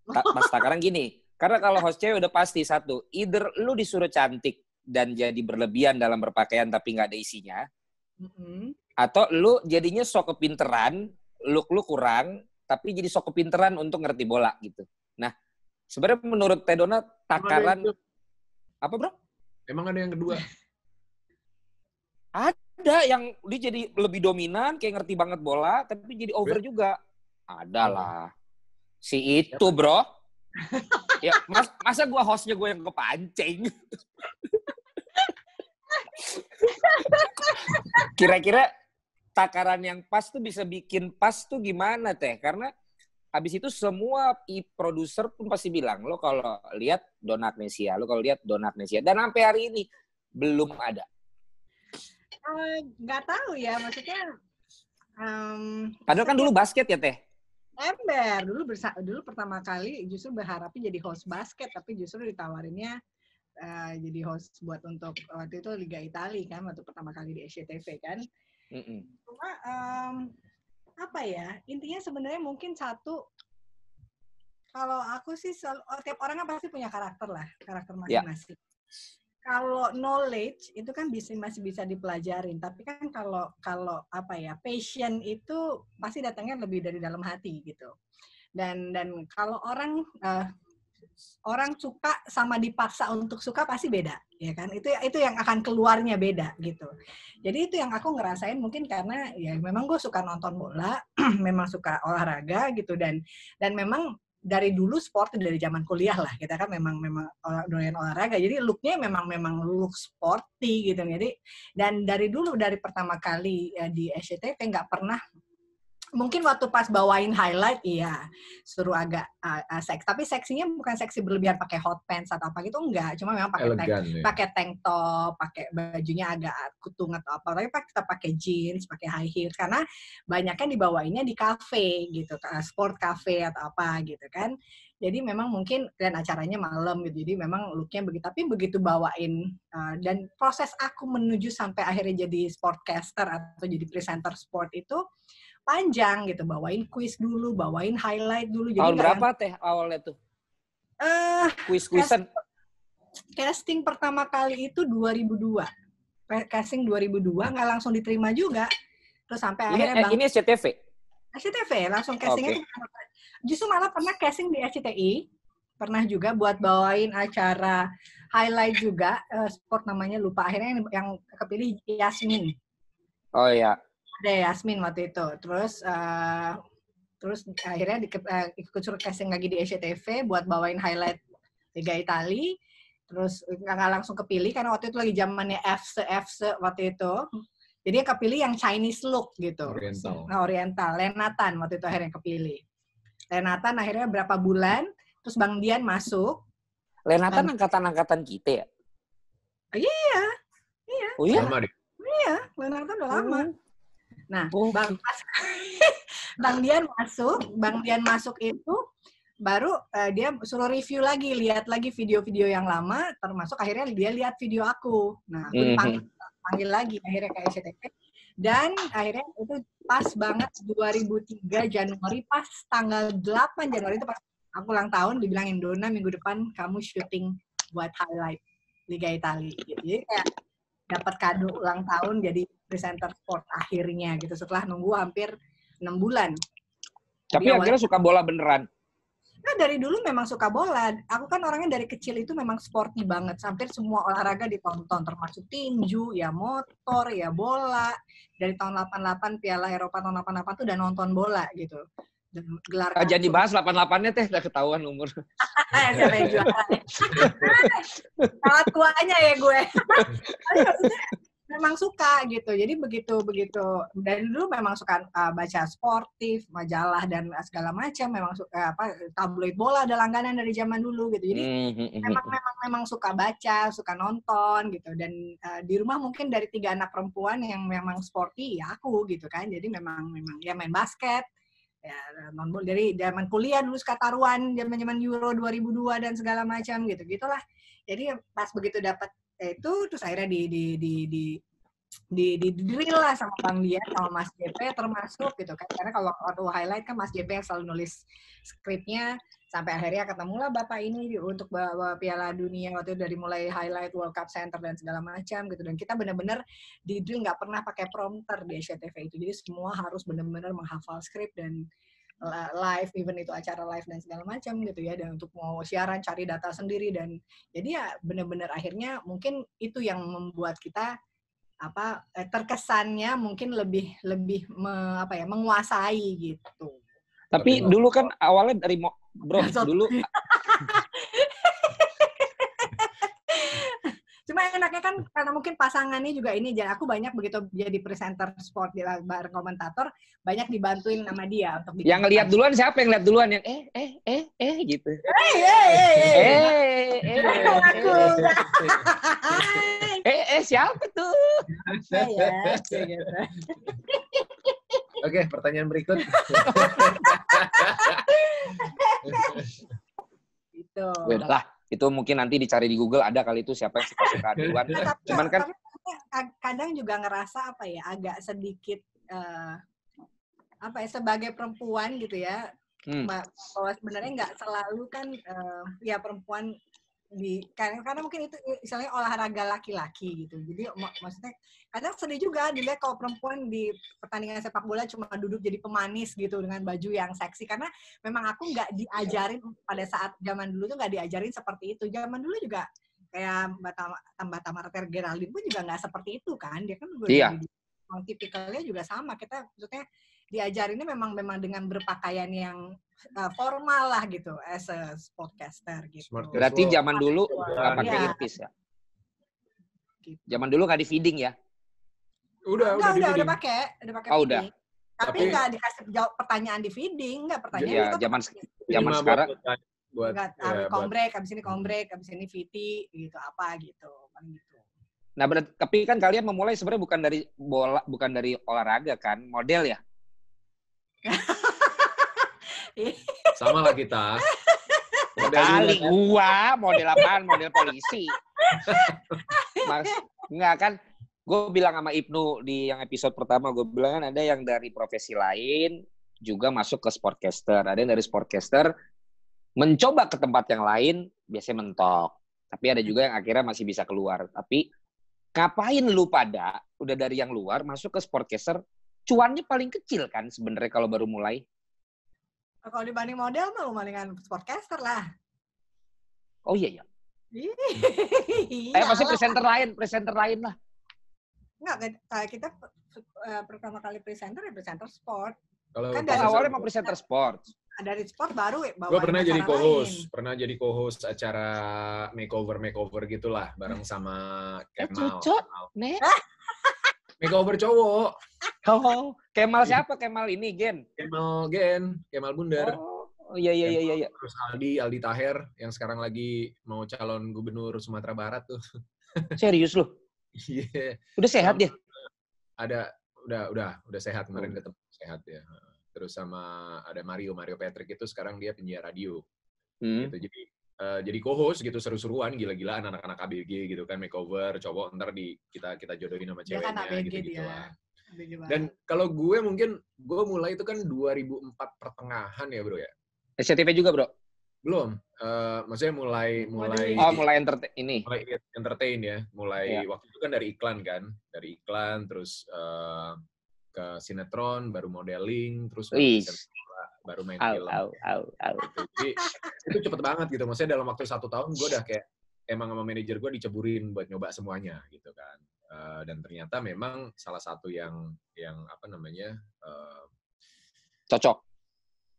Ta- pas takaran gini, karena kalau host cewek udah pasti satu, either lu disuruh cantik dan jadi berlebihan dalam berpakaian tapi nggak ada isinya, Mm-mm. atau lu jadinya sok kepinteran, look lu kurang, tapi jadi sok kepinteran untuk ngerti bola gitu. Nah, sebenarnya menurut Teh Donna takaran apa bro? Emang ada yang kedua? Ada yang dia jadi lebih dominan, kayak ngerti banget bola, tapi jadi over juga. Ada lah. Si itu, bro. ya, mas, masa gua hostnya gue yang kepancing? Kira-kira takaran yang pas tuh bisa bikin pas tuh gimana, Teh? Karena habis itu semua i- produser pun pasti bilang, lo kalau lihat Dona Agnesia, lo kalau lihat Dona Agnesia. Dan sampai hari ini belum ada. Eh, nggak tahu ya, maksudnya em, Padahal kan dulu basket ya, Teh? Ember dulu bersa dulu pertama kali justru berharapnya jadi host basket tapi justru ditawarinnya eh, jadi host buat untuk waktu itu Liga Italia kan waktu pertama kali di SCTV kan Mm-mm. cuma em, apa ya intinya sebenarnya mungkin satu kalau aku sih selalu, oh, tiap orang kan pasti punya karakter lah karakter Ya. masing-masing kalau knowledge itu kan bisa masih bisa dipelajarin. Tapi kan kalau kalau apa ya passion itu pasti datangnya lebih dari dalam hati gitu. Dan dan kalau orang eh, orang suka sama dipaksa untuk suka pasti beda ya kan? Itu itu yang akan keluarnya beda gitu. Jadi itu yang aku ngerasain mungkin karena ya memang gue suka nonton bola memang suka olahraga gitu. Dan dan memang dari dulu sport dari zaman kuliah lah. Kita kan memang memang doyan olahraga. Jadi looknya memang memang look sporty gitu. Jadi dan dari dulu dari pertama kali ya, di SCTV nggak pernah mungkin waktu pas bawain highlight iya. Suruh agak uh, uh, seks. Tapi seksinya bukan seksi berlebihan pakai hot pants atau apa gitu enggak. Cuma memang pakai tank ya. pakai tank top pakai bajunya agak kutung atau apa. Tapi kita pakai jeans pakai high heels. Karena banyaknya dibawainnya di cafe gitu uh, sport cafe atau apa gitu kan. Jadi memang mungkin dan acaranya malam gitu. Jadi memang looknya begitu. Tapi begitu bawain uh, dan proses aku menuju sampai akhirnya jadi sportcaster atau jadi presenter sport itu panjang gitu bawain quiz dulu bawain highlight dulu jadi Tahun berapa teh awalnya tuh? eh Kuis-kuisan. casting pertama kali itu 2002 Pe- casting 2002 nggak langsung diterima juga terus sampai Ini, akhirnya eh, bang ini SCTV. SCTV langsung castingnya tuh justru malah pernah casting di SCTI pernah juga buat bawain acara highlight juga eh, sport namanya lupa akhirnya yang, yang kepilih Yasmin Oh iya. Ada Yasmin waktu itu terus eh, terus akhirnya di, eh, ikut suruh casting lagi di SCTV buat bawain highlight Liga Itali terus nggak langsung kepilih karena waktu itu lagi zamannya FC FC waktu itu jadi kepilih yang Chinese look gitu Oriental. nah Oriental Lenatan waktu itu akhirnya kepilih Lenatan akhirnya berapa bulan terus Bang Dian masuk Lenatan angkatan-angkatan kita ya? Iya, iya. Oh iya? Sama deh. iya Lenatan udah lama Nah, Oh, Bang, pas, Bang Dian masuk, Bang Dian masuk itu baru eh, dia suruh review lagi, lihat lagi video-video yang lama, termasuk akhirnya dia lihat video aku. Nah, aku Mhm. dipanggil, panggil lagi akhirnya ke SCTV. Dan akhirnya itu pas banget 2003 Januari, pas tanggal 8 Januari itu pas aku ulang tahun, dibilangin Dona minggu depan kamu syuting buat highlight Liga Italia. Gitu. Jadi kayak dapat kado ulang tahun jadi presenter sport akhirnya gitu setelah nunggu hampir enam bulan. Tapi Iya, akhirnya suka bola beneran. Nah dari dulu memang suka bola. Aku kan orangnya dari kecil itu memang sporty banget. Hampir semua olahraga ditonton, termasuk tinju, ya motor, ya bola. Dari tahun 88 Piala Eropa tahun 88 tuh udah nonton bola gitu. Gelar jangan dibahas 88-nya teh, udah ketahuan umur. Eh, siapa yang juara? Sangat tuanya ya gue. Memang suka gitu. Jadi begitu begitu dan dulu memang suka uh, baca sportif, majalah dan segala macam. Memang suka apa tabloid bola ada langganan dari zaman dulu gitu. Jadi Mhm, memang memang memang suka baca, suka nonton gitu dan uh, di rumah mungkin dari tiga anak perempuan yang memang sporty ya aku gitu kan. Jadi memang memang ya main basket ya non dari zaman kuliah dulu suka taruhan zaman-zaman Euro 2002 dan segala macam gitu gitulah. Jadi pas begitu dapat itu terus akhirnya di di di di di, di, drill lah sama Bang Dian sama Mas JP termasuk gitu kan. Karena kalau waktu highlight kan Mas JP yang selalu nulis skripnya sampai akhirnya ketemulah bapak ini untuk bawa Piala Dunia waktu itu dari mulai highlight World Cup Center dan segala macam gitu. Dan kita benar-benar di drill nggak pernah pakai prompter di SCTV itu. Jadi semua harus benar-benar menghafal skrip dan live event itu acara live dan segala macam gitu ya. Dan untuk mau siaran cari data sendiri dan jadi ya benar-benar akhirnya mungkin itu yang membuat kita apa eh, terkesannya mungkin lebih lebih me- apa ya menguasai gitu Tapi dulu kan awalnya dari mo- bro dulu Cuma enaknya kan karena mungkin pasangannya juga ini jadi aku banyak begitu jadi presenter sport di bareng komentator banyak dibantuin sama dia untuk bikin yang lihat duluan siapa yang lihat duluan yang eh eh eh eh gitu. Eh, eh, eh, eh. Eh eh Aku. Eh eh, siapa tuh? Saya, gitu. Oke, pertanyaan berikut. Gitu. Ya udahlah, itu mungkin nanti dicari di Google ada kali itu siapa yang suka-suka duluan. Nah, tapi, Cuman kan tapi kadang- juga ngerasa apa ya agak sedikit eh, apa ya sebagai perempuan gitu ya hmm, bahwa sebenarnya nggak selalu kan eh, ya perempuan di karena karena mungkin itu misalnya olahraga laki-laki gitu. Jadi mak- maksudnya kadang sedih juga dilihat kalau perempuan di pertandingan sepak bola cuma duduk jadi pemanis gitu dengan baju yang seksi. Karena memang aku nggak diajarin pada saat zaman dulu tuh nggak diajarin seperti itu. Zaman dulu juga kayak Mbak Tam- Mbak Tamara Ter Geraldine pun juga nggak seperti itu kan? Dia kan Iya. Memang tipikalnya juga sama kita maksudnya diajarinnya memang memang dengan berpakaian yang uh, formal lah gitu as a podcaster gitu. Smart berarti zaman dulu nggak pakai Iya. earpiece ya. Gitu. Zaman dulu nggak di feeding ya. Udah, Udah, udah, udah, udah pakai, udah pakai Oh, udah. feeding. Tapi Tapi- nggak dikasih jawab pertanyaan di feeding, nggak pertanyaan Ya, itu zaman kan- zaman sekarang buat, buat, nggak ya, ah, buat kombrek, abis ini kombrek, abis ini VT, gitu apa gitu, paling gitu. Nah, berat, tapi kan kalian memulai sebenarnya bukan dari bola, bukan dari olahraga kan, model ya. sama lah kita. Model Kali juga kan. gua model apaan? Model polisi. Mas, enggak kan? Gue bilang sama Ibnu di yang episode pertama, gue bilang kan ada yang dari profesi lain juga masuk ke sportcaster. Ada yang dari sportcaster mencoba ke tempat yang lain, biasanya mentok. Tapi ada juga yang akhirnya masih bisa keluar. Tapi ngapain lu pada udah dari yang luar masuk ke sportcaster, cuannya paling kecil kan sebenarnya kalau baru mulai. Kalau dibanding model mah mendingan sportcaster lah. Oh iya ya. Iya. Eh pasti presenter lain, presenter lain lah. Enggak, kayak kita eh, pertama kali presenter ya presenter sport. Kalau Kan dari- awalnya mau presenter sport. Dari sport baru ya gue pernah jadi co-host, lain. pernah jadi co-host acara makeover makeover gitulah bareng sama Kemal. cocok. Nek. Makeover cowok, Oh, Kemal siapa? Kemal ini Gen. Kemal Gen, Kemal Bundar. Oh, oh iya iya iya iya. iya. Terus Aldi, Aldi Taher yang sekarang lagi mau calon gubernur Sumatera Barat tuh. Serius lu? Iya. Udah sehat dia? Ada udah udah udah sehat kemarin Oh. ketemu sehat ya. Terus sama ada Mario, Mario Patrick itu sekarang dia penyiar radio Hmm. gitu. Jadi eh, jadi co-host gitu seru-seruan gila-gilaan anak-anak ABG gitu kan makeover cowok ntar di kita kita jodohin sama Dia kan ceweknya ABG gitu gitu dia. Dan kalau gue mungkin gue mulai itu kan 2004 pertengahan ya bro ya. SCTV juga bro? Belum, eh, maksudnya mulai mulai Oh mulai entertain ini. mulai entertain ya, mulai Iya. waktu itu kan dari iklan kan, dari iklan terus eh, ke sinetron, baru modeling, terus baru, main Au film. au au au. Gitu. Jadi itu cepet banget gitu, maksudnya dalam waktu satu tahun gue udah kayak emang sama manajer gue diceburin buat nyoba semuanya gitu kan. Eh, dan ternyata memang salah satu yang yang apa namanya eh, Cocok.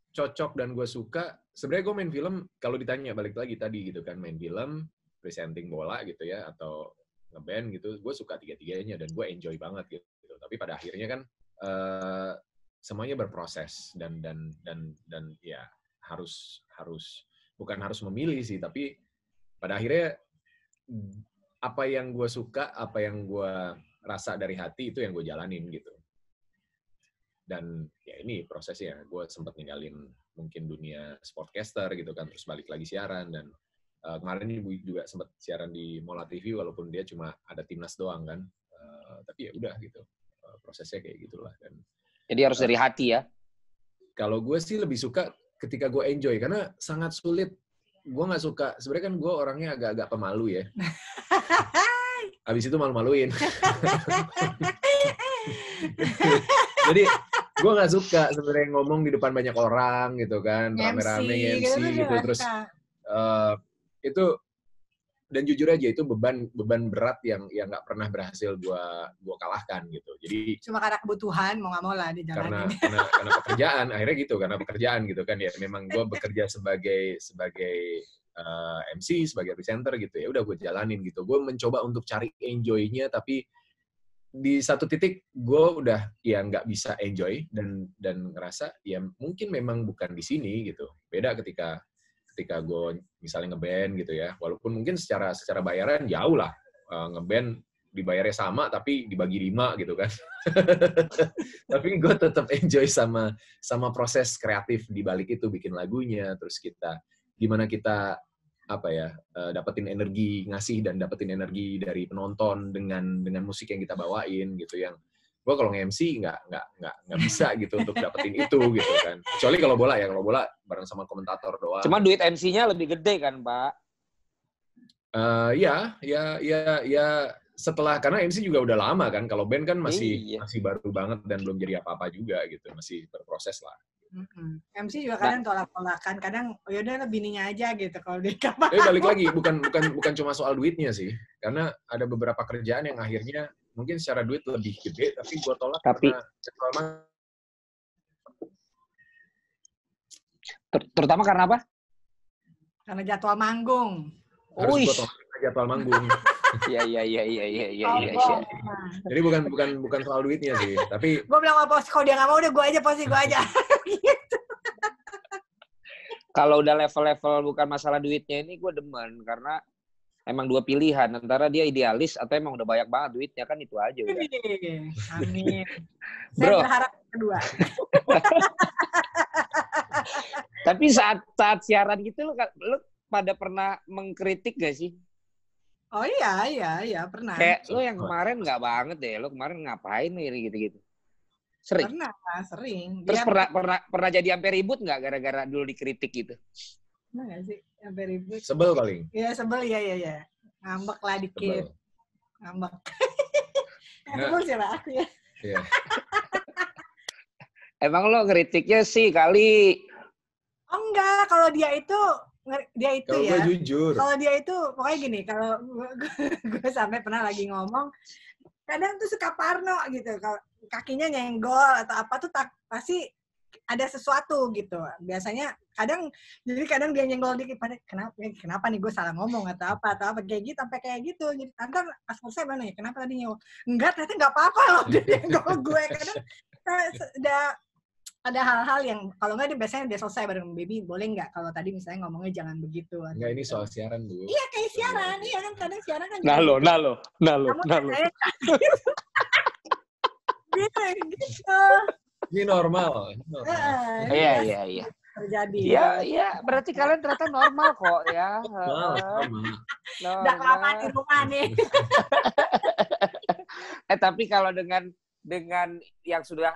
cocok dan gue suka sebenarnya gue main film kalau ditanya balik lagi tadi gitu kan main film presenting bola gitu ya atau ngeband gitu gue suka tiga tiganya dan gue enjoy banget gitu tapi pada akhirnya kan eh, semuanya berproses dan dan dan dan ya harus harus bukan harus memilih sih tapi pada akhirnya apa yang gue suka apa yang gue rasa dari hati itu yang gue jalanin gitu. Dan ya ini prosesnya gue sempat ninggalin mungkin dunia sportcaster gitu kan terus balik lagi siaran dan eh, kemarin ibu juga sempat siaran di Mola TV walaupun dia cuma ada timnas doang kan Eh, tapi ya udah gitu prosesnya kayak gitulah. Dan Jadi harus dari hati ya. kalau gue sih lebih suka ketika gue enjoy karena sangat sulit. Gue nggak suka sebenarnya kan gue orangnya agak-agak pemalu ya. Habis itu malu-maluin. Jadi gue nggak suka sebenarnya ngomong di depan banyak orang gitu kan. Rame-rame MC gitu. terus eh, itu dan jujur aja itu beban beban berat yang yang nggak pernah berhasil gua gua kalahkan gitu. Jadi Cuma karena kebutuhan, mau nggak mau lah karena karena, karena pekerjaan akhirnya gitu karena pekerjaan gitu kan ya. Memang gue bekerja sebagai sebagai eh, MC sebagai presenter gitu ya udah gue jalanin gitu. Gue mencoba untuk cari enjoy-nya tapi di satu titik gue udah ya nggak bisa enjoy dan dan ngerasa ya mungkin memang bukan di sini gitu. Beda ketika ketika gue misalnya ngeband gitu ya. Walaupun mungkin secara secara bayaran jauh lah. Eh, ngeband dibayarnya sama tapi dibagi lima gitu kan. Tapi gue tetap enjoy sama sama proses kreatif di balik itu bikin lagunya terus kita gimana kita apa ya eh, dapetin energi ngasih dan dapetin energi dari penonton dengan dengan musik yang kita bawain gitu yang gue kalau nge-MC nggak nggak nggak nggak bisa gitu untuk dapetin itu gitu kan kecuali kalau bola ya kalau bola bareng sama komentator doang Cuma duit MC-nya lebih gede kan, Pak? Eh, ya ya ya ya setelah karena MC juga udah lama kan kalau band kan masih Iya. masih baru banget dan belum jadi apa-apa juga gitu masih berproses lah Mm-mm. MC juga kadang tolak-tolakan, kadang oh yaudah lah bininya aja gitu kalau di kamar. Tapi balik lagi bukan bukan bukan cuma soal duitnya sih, karena ada beberapa kerjaan yang akhirnya mungkin secara duit lebih gede, tapi gue tolak Tapi- karena Ter- terutama karena apa? Karena jadwal manggung. harus gue tolak karena jadwal manggung. Iya iya iya iya iya iya iya. Sombong. Jadi bukan bukan bukan soal duitnya sih, tapi Gue bilang sama pos, kalau dia nggak mau udah gue aja posi gue aja. gitu. Kalau udah level-level bukan masalah duitnya ini gue demen karena emang dua pilihan antara dia idealis atau emang udah banyak banget duitnya kan itu aja udah. Amin. Saya Bro. berharap kedua. Tapi saat saat siaran gitu lu, lu pada pernah mengkritik gak sih? Oh iya, iya, iya pernah. Kayak lu yang kemarin nggak banget deh, lu kemarin ngapain nih gitu-gitu. Sering. Pernah, sering. Terus Dia pernah pernah pernah jadi sampai ribut nggak gara-gara dulu dikritik gitu? Pernah nggak sih sampai ribut? sebel paling. Iya sebel ya ya ya. Ngambek lah dikit. Sebel. Ngambek. Sebel siapa aku ya? Iya. Emang lo ngeritiknya sih kali Oh enggak, kalau dia itu dia itu Kalau ya. gue jujur, Kalau dia itu pokoknya gini, kalau gue sampai pernah lagi ngomong, kadang tuh suka parno gitu. Kalau kakinya nyenggol atau apa tuh tak, pasti ada sesuatu gitu. Biasanya kadang jadi kadang dia nyenggol dikit pada kenapa kenapa nih gue salah ngomong atau apa atau apa kayak gitu sampai kayak gitu. Jadi kadang pas selesai mana ya kenapa tadi nyenggol? Enggak ternyata nggak apa-apa loh dia nyenggol gue kadang eh, ada ada hal-hal yang kalau nggak dia biasanya dia selesai bareng baby boleh nggak kalau tadi misalnya ngomongnya jangan begitu atau enggak ini soal siaran, Bu. Iya kayak siaran, iya kan kadang siaran kan. nalo nalo nalo Kamu nalo. saya gitu, gitu. Ini normal. normal. Heeh, Iya iya iya. terjadi. Iya iya berarti kalian ternyata normal kok ya. Normal. Udah lama di rumah nih. Eh tapi kalau dengan dengan yang sudah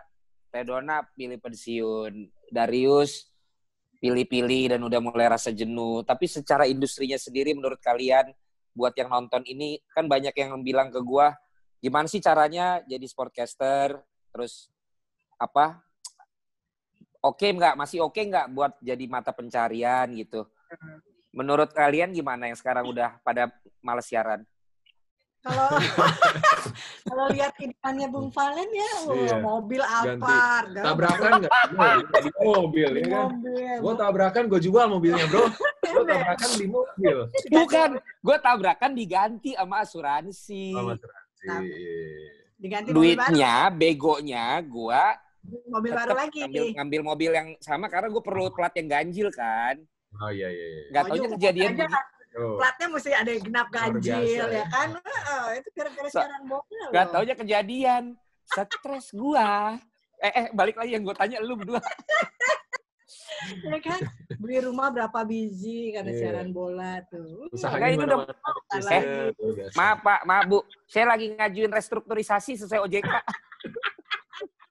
Redona pilih pensiun, Darius pilih-pilih dan udah mulai rasa jenuh. Tapi secara industrinya sendiri menurut kalian buat yang nonton ini kan banyak yang bilang ke gua gimana sih caranya jadi sportcaster terus apa oke nggak masih oke nggak buat jadi mata pencarian gitu menurut kalian gimana yang sekarang udah pada males siaran Kalau kalau lihat kehidupannya Bung Valen ya, Iya. mobil Ganti. apa? ganti Tabrakan nggak? Di mobil, di ya kan? Gue tabrakan, gue jual mobilnya, bro. Gue tabrakan di mobil. Bukan, gue tabrakan diganti sama asuransi. Sama asuransi. diganti Duitnya, begonya gue mobil baru lagi. ngambil, ngambil mobil yang sama karena gue perlu plat yang ganjil kan. Oh iya, iya, iya. Gak Oh, taunya iya, kejadian aja, Oh. platnya mesti ada yang genap ganjil biasa, ya ya. kan? Heeh, itu gara-gara Sa- siaran mobil. Gak loh. taunya kejadian. Stres gue. Eh, eh, balik lagi yang gue tanya lu berdua. ya kan? Beli rumah berapa biji karena Iya. siaran bola tuh. Usahanya Enggak, itu mana udah- mana. Maaf pak, maaf bu. Saya lagi ngajuin restrukturisasi sesuai OJK.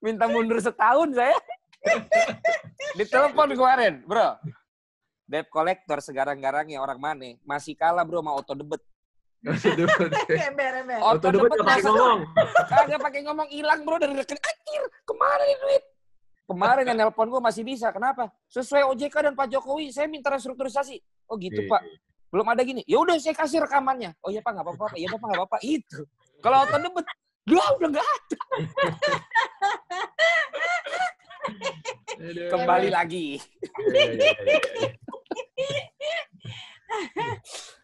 Minta mundur setahun saya. Ditelepon kemarin, bro. Debt collector segarang-garangnya orang mana? Masih kalah bro sama auto. Oh, Auto debit nggak pakai masa- ngomong. Kagak pakai ngomong hilang bro dari deket. Anjir, ke mana nih duit? Kemarin yang nelpon gue masih bisa. Kenapa? Sesuai OJK dan Pak Jokowi, saya minta restrukturisasi. Oh gitu Iya, Pak. Belum ada gini. Ya udah saya kasih rekamannya. Oh iya Pak, nggak apa-apa. Iya Pak, nggak apa-apa. Itu. Kalau auto debit, Lah udah nggak ada. Kembali lagi. Iya, iya, iya.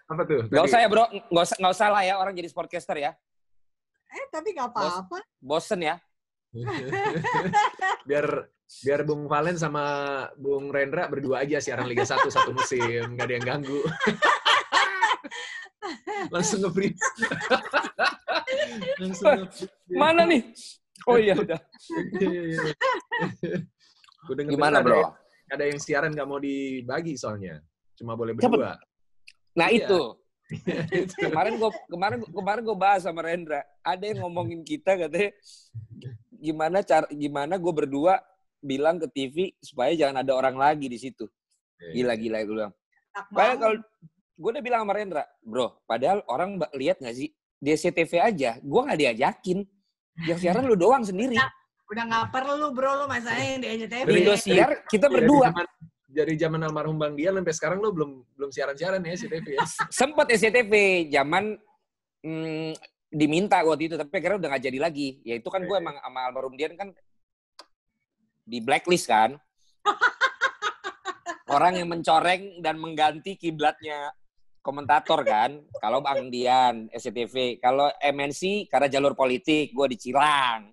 Apa tuh? Tadi? usah ya bro, nggak usah, nggak usah lah ya orang jadi sportcaster ya. Eh, tapi nggak apa-apa. Bosen ya. biar biar Bung Valen sama Bung Rendra berdua aja siaran Liga 1 satu musim, nggak ada yang ganggu. Langsung nge-free. Mana nih? Oh iya udah. Iya, iya, iya. Denger Gimana ada bro? yang- Ada yang siaran nggak mau dibagi soalnya. Cuma boleh berdua. Nah Iya. itu. kemarin gue kemarin kemarin gue bahas sama Rendra ada yang ngomongin kita katanya gimana cara gimana gue berdua bilang ke TV supaya jangan ada orang lagi di situ gila gila gue bilang padahal kalau gue udah bilang sama Rendra bro padahal orang lihat nggak sih di SCTV aja gue nggak diajakin. Yang siaran lu doang sendiri. Udah nggak perlu bro. Lu yang di SCTV. Dari- Indosiar kita Dari berdua. zaman- Dari zaman almarhum Bang Dian sampai sekarang lo belum belum siaran-siaran ya si TV ya. sempet SCTV zaman mm, diminta waktu itu tapi akhirnya udah nggak jadi lagi. Ya itu kan gue emang sama almarhum Dian kan di blacklist kan. Orang yang mencoreng dan mengganti kiblatnya komentator kan. Kalau Bang Dian, SCTV. Kalau MNC karena jalur politik, gue di Cilang.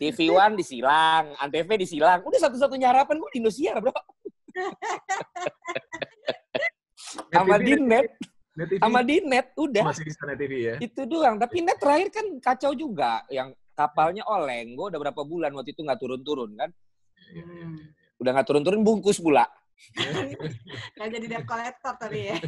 TV One di Silang, Antv di Silang. Udah satu-satunya harapan gue di Indosiar, bro. Sama di net. Sama di net, udah. Masih di sana TV ya? Itu doang. Tapi net terakhir kan kacau juga. Yang kapalnya oleng. Gue udah berapa bulan waktu itu nggak turun-turun kan. Iya, iya, iya. Udah nggak turun-turun, bungkus pula. Nggak jadi debt collector tadi ya.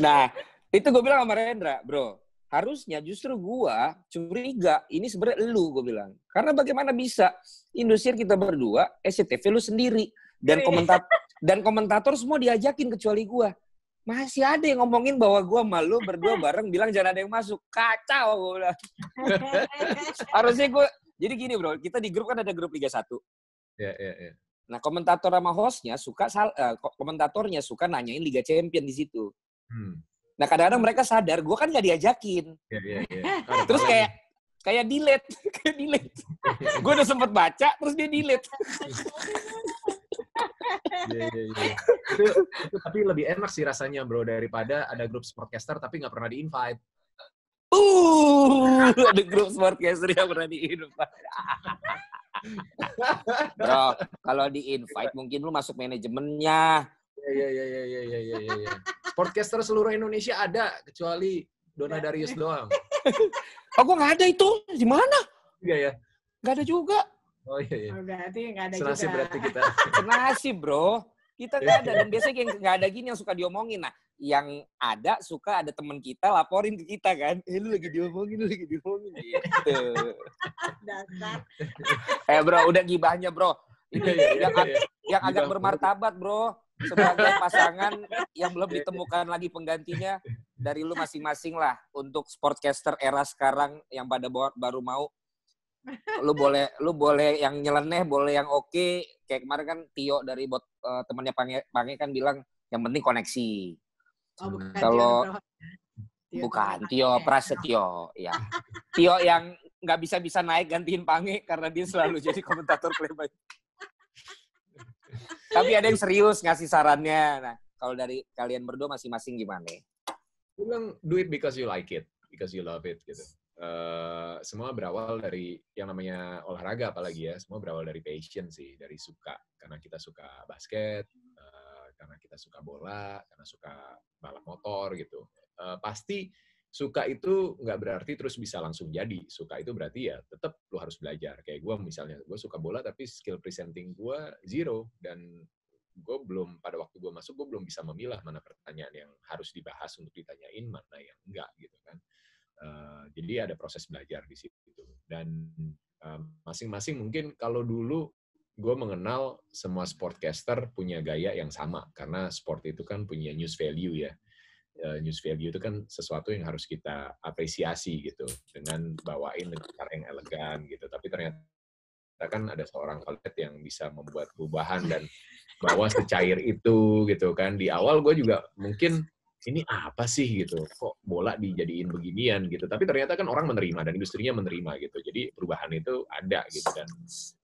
Nah, itu gue bilang sama Rendra, bro. Harusnya justru gua curiga ini sebenarnya lu gue bilang. Karena bagaimana bisa Indosiar kita berdua, SCTV lu sendiri dan komentat dan komentator semua diajakin kecuali gua. Masih ada yang ngomongin bahwa gua malu berdua bareng bilang jangan ada yang masuk. Kacau gua bilang. Harusnya gua jadi gini bro, kita di grup kan ada grup Liga 1. Iya, iya, iya. Nah, komentator sama hostnya suka sal- ko- komentatornya suka nanyain Liga Champion di situ. Hmm. Nah, kadang-kadang mereka sadar, gua kan nggak diajakin. Iya, iya, iya. Ada Terus kayak kayak delete, kayak delete. gue udah sempet baca, terus dia delete. Iya, iya, iya. itu, itu tapi lebih enak sih rasanya bro daripada ada grup sportcaster tapi nggak pernah di invite. Uh, ada grup sportcaster yang pernah di invite. Bro, kalau di invite mungkin lu masuk manajemennya. Iya iya iya iya iya iya iya. iya. Sportcaster seluruh Indonesia ada kecuali Dona Darius doang. Oh, gue nggak ada itu. Di mana? Iya ya. Nggak ada juga. Oh iya iya. Oh, berarti nggak ada Senasib juga. berarti kita. Senasib, bro. Kita nggak ada. Dan biasanya yang nggak ada gini yang suka diomongin. Nah, yang ada suka ada teman kita laporin ke kita kan. Eh, lu lagi diomongin, lu lagi diomongin. Gitu. Dasar. Eh, bro, udah gibahnya, bro. Ini Iya, iya, iya, yang, ag- iya. yang agak bermartabat, bro. Sebagai pasangan yang belum ditemukan lagi penggantinya dari lu masing-masing lah untuk sportcaster era sekarang yang pada baru mau lu boleh lu boleh yang nyeleneh boleh yang oke kayak kemarin kan Tio dari bot eh, temannya Pange, Pange kan bilang yang penting koneksi Oh, bukan Kalau- Tio, bukan Tio. Prasetyo ya Tio yang nggak bisa bisa naik gantiin Pange karena dia selalu jadi komentator playboy tapi ada yang serius ngasih sarannya. Nah kalau dari kalian berdua masing-masing gimana? Gue bilang do it because you like it, because you love it gitu. Eh, semua berawal dari yang namanya olahraga apalagi ya, semua berawal dari passion sih, dari suka. Karena kita suka basket, karena kita suka bola, karena suka balap motor gitu. Eh, pasti suka itu nggak berarti terus bisa langsung jadi. Suka itu berarti ya tetap lu harus belajar. Kayak gue misalnya, gue suka bola tapi skill presenting gue zero dan gue belum pada waktu gue masuk gue belum bisa memilah mana pertanyaan yang harus dibahas untuk ditanyain mana yang enggak gitu kan Eh, jadi ada proses belajar di situ dan eh, masing-masing mungkin kalau dulu gue mengenal semua sportcaster punya gaya yang sama karena sport itu kan punya news value ya. Eh, news value itu kan sesuatu yang harus kita apresiasi gitu dengan bawain dengan cara yang elegan gitu. Tapi ternyata kan ada seorang atlet yang bisa membuat perubahan dan bawa secair itu gitu kan. Di awal gue juga mungkin ini apa sih? gitu. Kok bola dijadiin beginian? gitu. Tapi ternyata kan orang menerima dan industrinya menerima gitu. Jadi perubahan itu ada gitu dan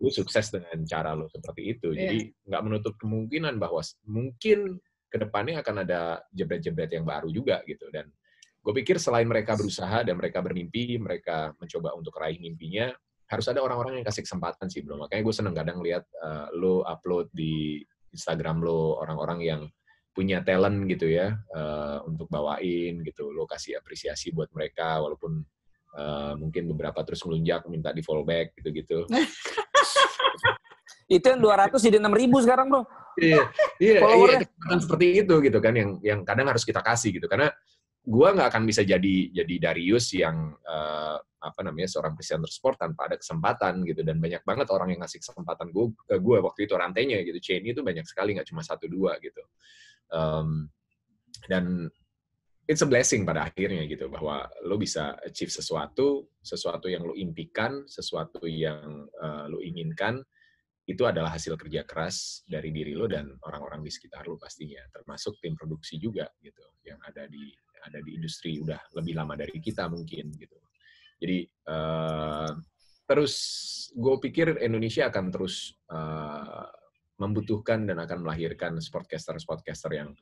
lu sukses dengan cara lu seperti itu. Jadi nggak menutup kemungkinan bahwa mungkin ke depannya akan ada jebret-jebret yang baru juga gitu. Dan gue pikir selain mereka berusaha dan mereka bermimpi mereka mencoba untuk raih mimpinya harus ada orang-orang yang kasih kesempatan sih bro. Makanya gue seneng kadang lihat uh, lo upload di Instagram lo orang-orang yang punya talent gitu ya uh, untuk bawain gitu lo kasih apresiasi buat mereka walaupun uh, mungkin beberapa terus ngelunjak minta di follow back gitu-gitu. Itu yang 200 jadi 6000 sekarang bro. Iya iya iya kesempatan seperti itu gitu kan yang yang kadang harus kita kasih gitu. Karena gua nggak akan bisa jadi jadi Darius yang eh, apa namanya seorang presenter sport tanpa ada kesempatan gitu. Dan banyak banget orang yang ngasih kesempatan gue ke gue waktu itu rantainya gitu. Chain itu banyak sekali nggak cuma satu dua gitu Em, dan it's a blessing pada akhirnya gitu bahwa lo bisa achieve sesuatu sesuatu yang lo impikan sesuatu yang eh, lo inginkan itu adalah hasil kerja keras dari diri lo dan orang-orang di sekitar lo pastinya termasuk tim produksi juga gitu yang ada di ada di industri udah lebih lama dari kita mungkin gitu. Jadi eh, terus gue pikir Indonesia akan terus eh, membutuhkan dan akan melahirkan sportcaster sportcaster yang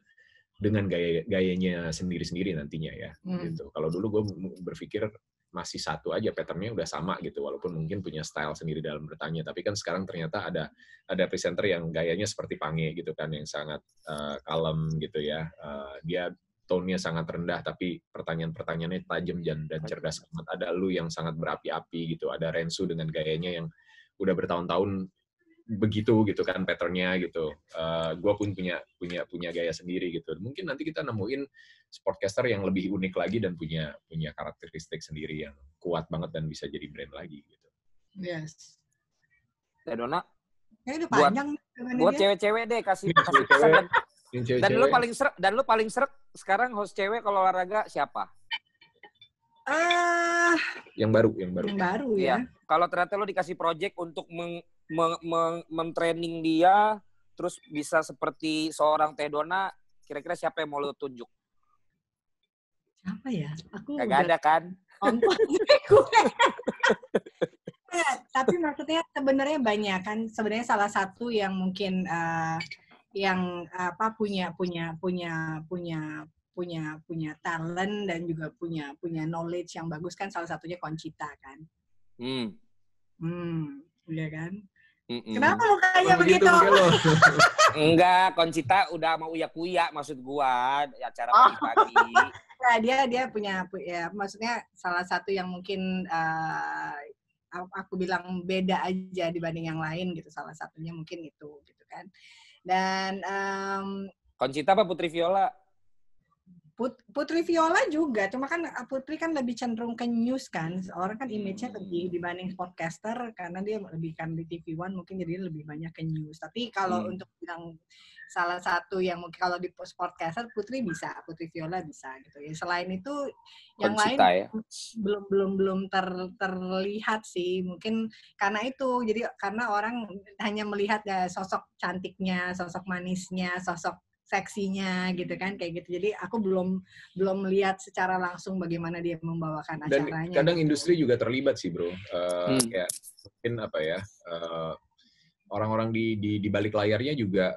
dengan gaya gayanya sendiri-sendiri nantinya ya Hmm. gitu. Kalau dulu gue berpikir masih satu aja patternnya udah sama gitu walaupun mungkin punya style sendiri dalam bertanya tapi kan sekarang ternyata ada ada presenter yang gayanya seperti Pange gitu kan yang sangat uh, kalem gitu ya Uh, dia tone-nya sangat rendah tapi pertanyaan-pertanyaannya tajam dan, dan cerdas banget ada lu yang sangat berapi-api gitu ada Rensu dengan gayanya yang udah bertahun-tahun begitu gitu kan patternnya gitu. Uh, gue pun punya punya punya gaya sendiri gitu. Mungkin nanti kita nemuin sportcaster yang lebih unik lagi dan punya punya karakteristik sendiri yang kuat banget dan bisa jadi brand lagi gitu. Yes. Ya Dona, Kayaknya udah Buat- panjang. dengan buat cewek-cewek deh kasih kasih pesan dan, Yang dan lu paling serak dan lu paling serak sekarang host cewek kalau olahraga siapa? Ah, yang baru, yang baru. yang baru Iya. ya. Kalau ternyata lu dikasih project untuk meng- mentraining dia terus bisa seperti seorang Teh Dona, kira-kira siapa yang mau lu tunjuk? Siapa ya? Aku Kagak ada kan? nonton gue. Ya, tapi maksudnya sebenarnya banyak kan sebenarnya salah satu yang mungkin eh, yang apa punya punya punya punya punya punya talent dan juga punya punya knowledge yang bagus kan salah satunya Conchita kan. Hmm. Hmm, iya kan? Mm-mm. Kenapa lo kayaknya Oh, begitu begitu? Enggak, Concita udah mau uya kuya maksud gua acara Oh. pagi-pagi. Nah, dia dia punya pu- ya maksudnya salah satu yang mungkin eh, aku aku bilang beda aja dibanding yang lain gitu salah satunya mungkin itu gitu kan dan em, Concita apa Putri Viola? Put- Putri Viola juga cuma kan eh, Putri kan lebih cenderung ke news kan. Orang kan image-nya lebih dibanding podcaster karena dia lebih kan di TV One mungkin jadi lebih banyak ke news. Tapi kalau Hmm. untuk bilang salah satu yang mungkin kalau di podcaster Putri bisa Putri Viola bisa gitu ya. Selain itu yang lain ya. belum belum belum ter, terlihat sih. Mungkin karena itu jadi karena orang hanya melihat ya sosok cantiknya sosok manisnya sosok seksinya gitu kan kayak gitu jadi aku belum belum melihat secara langsung bagaimana dia membawakan Dan acaranya kadang gitu. industri juga terlibat sih bro. Eh, Hmm. Kayak mungkin apa ya eh, orang-orang di, di di balik layarnya juga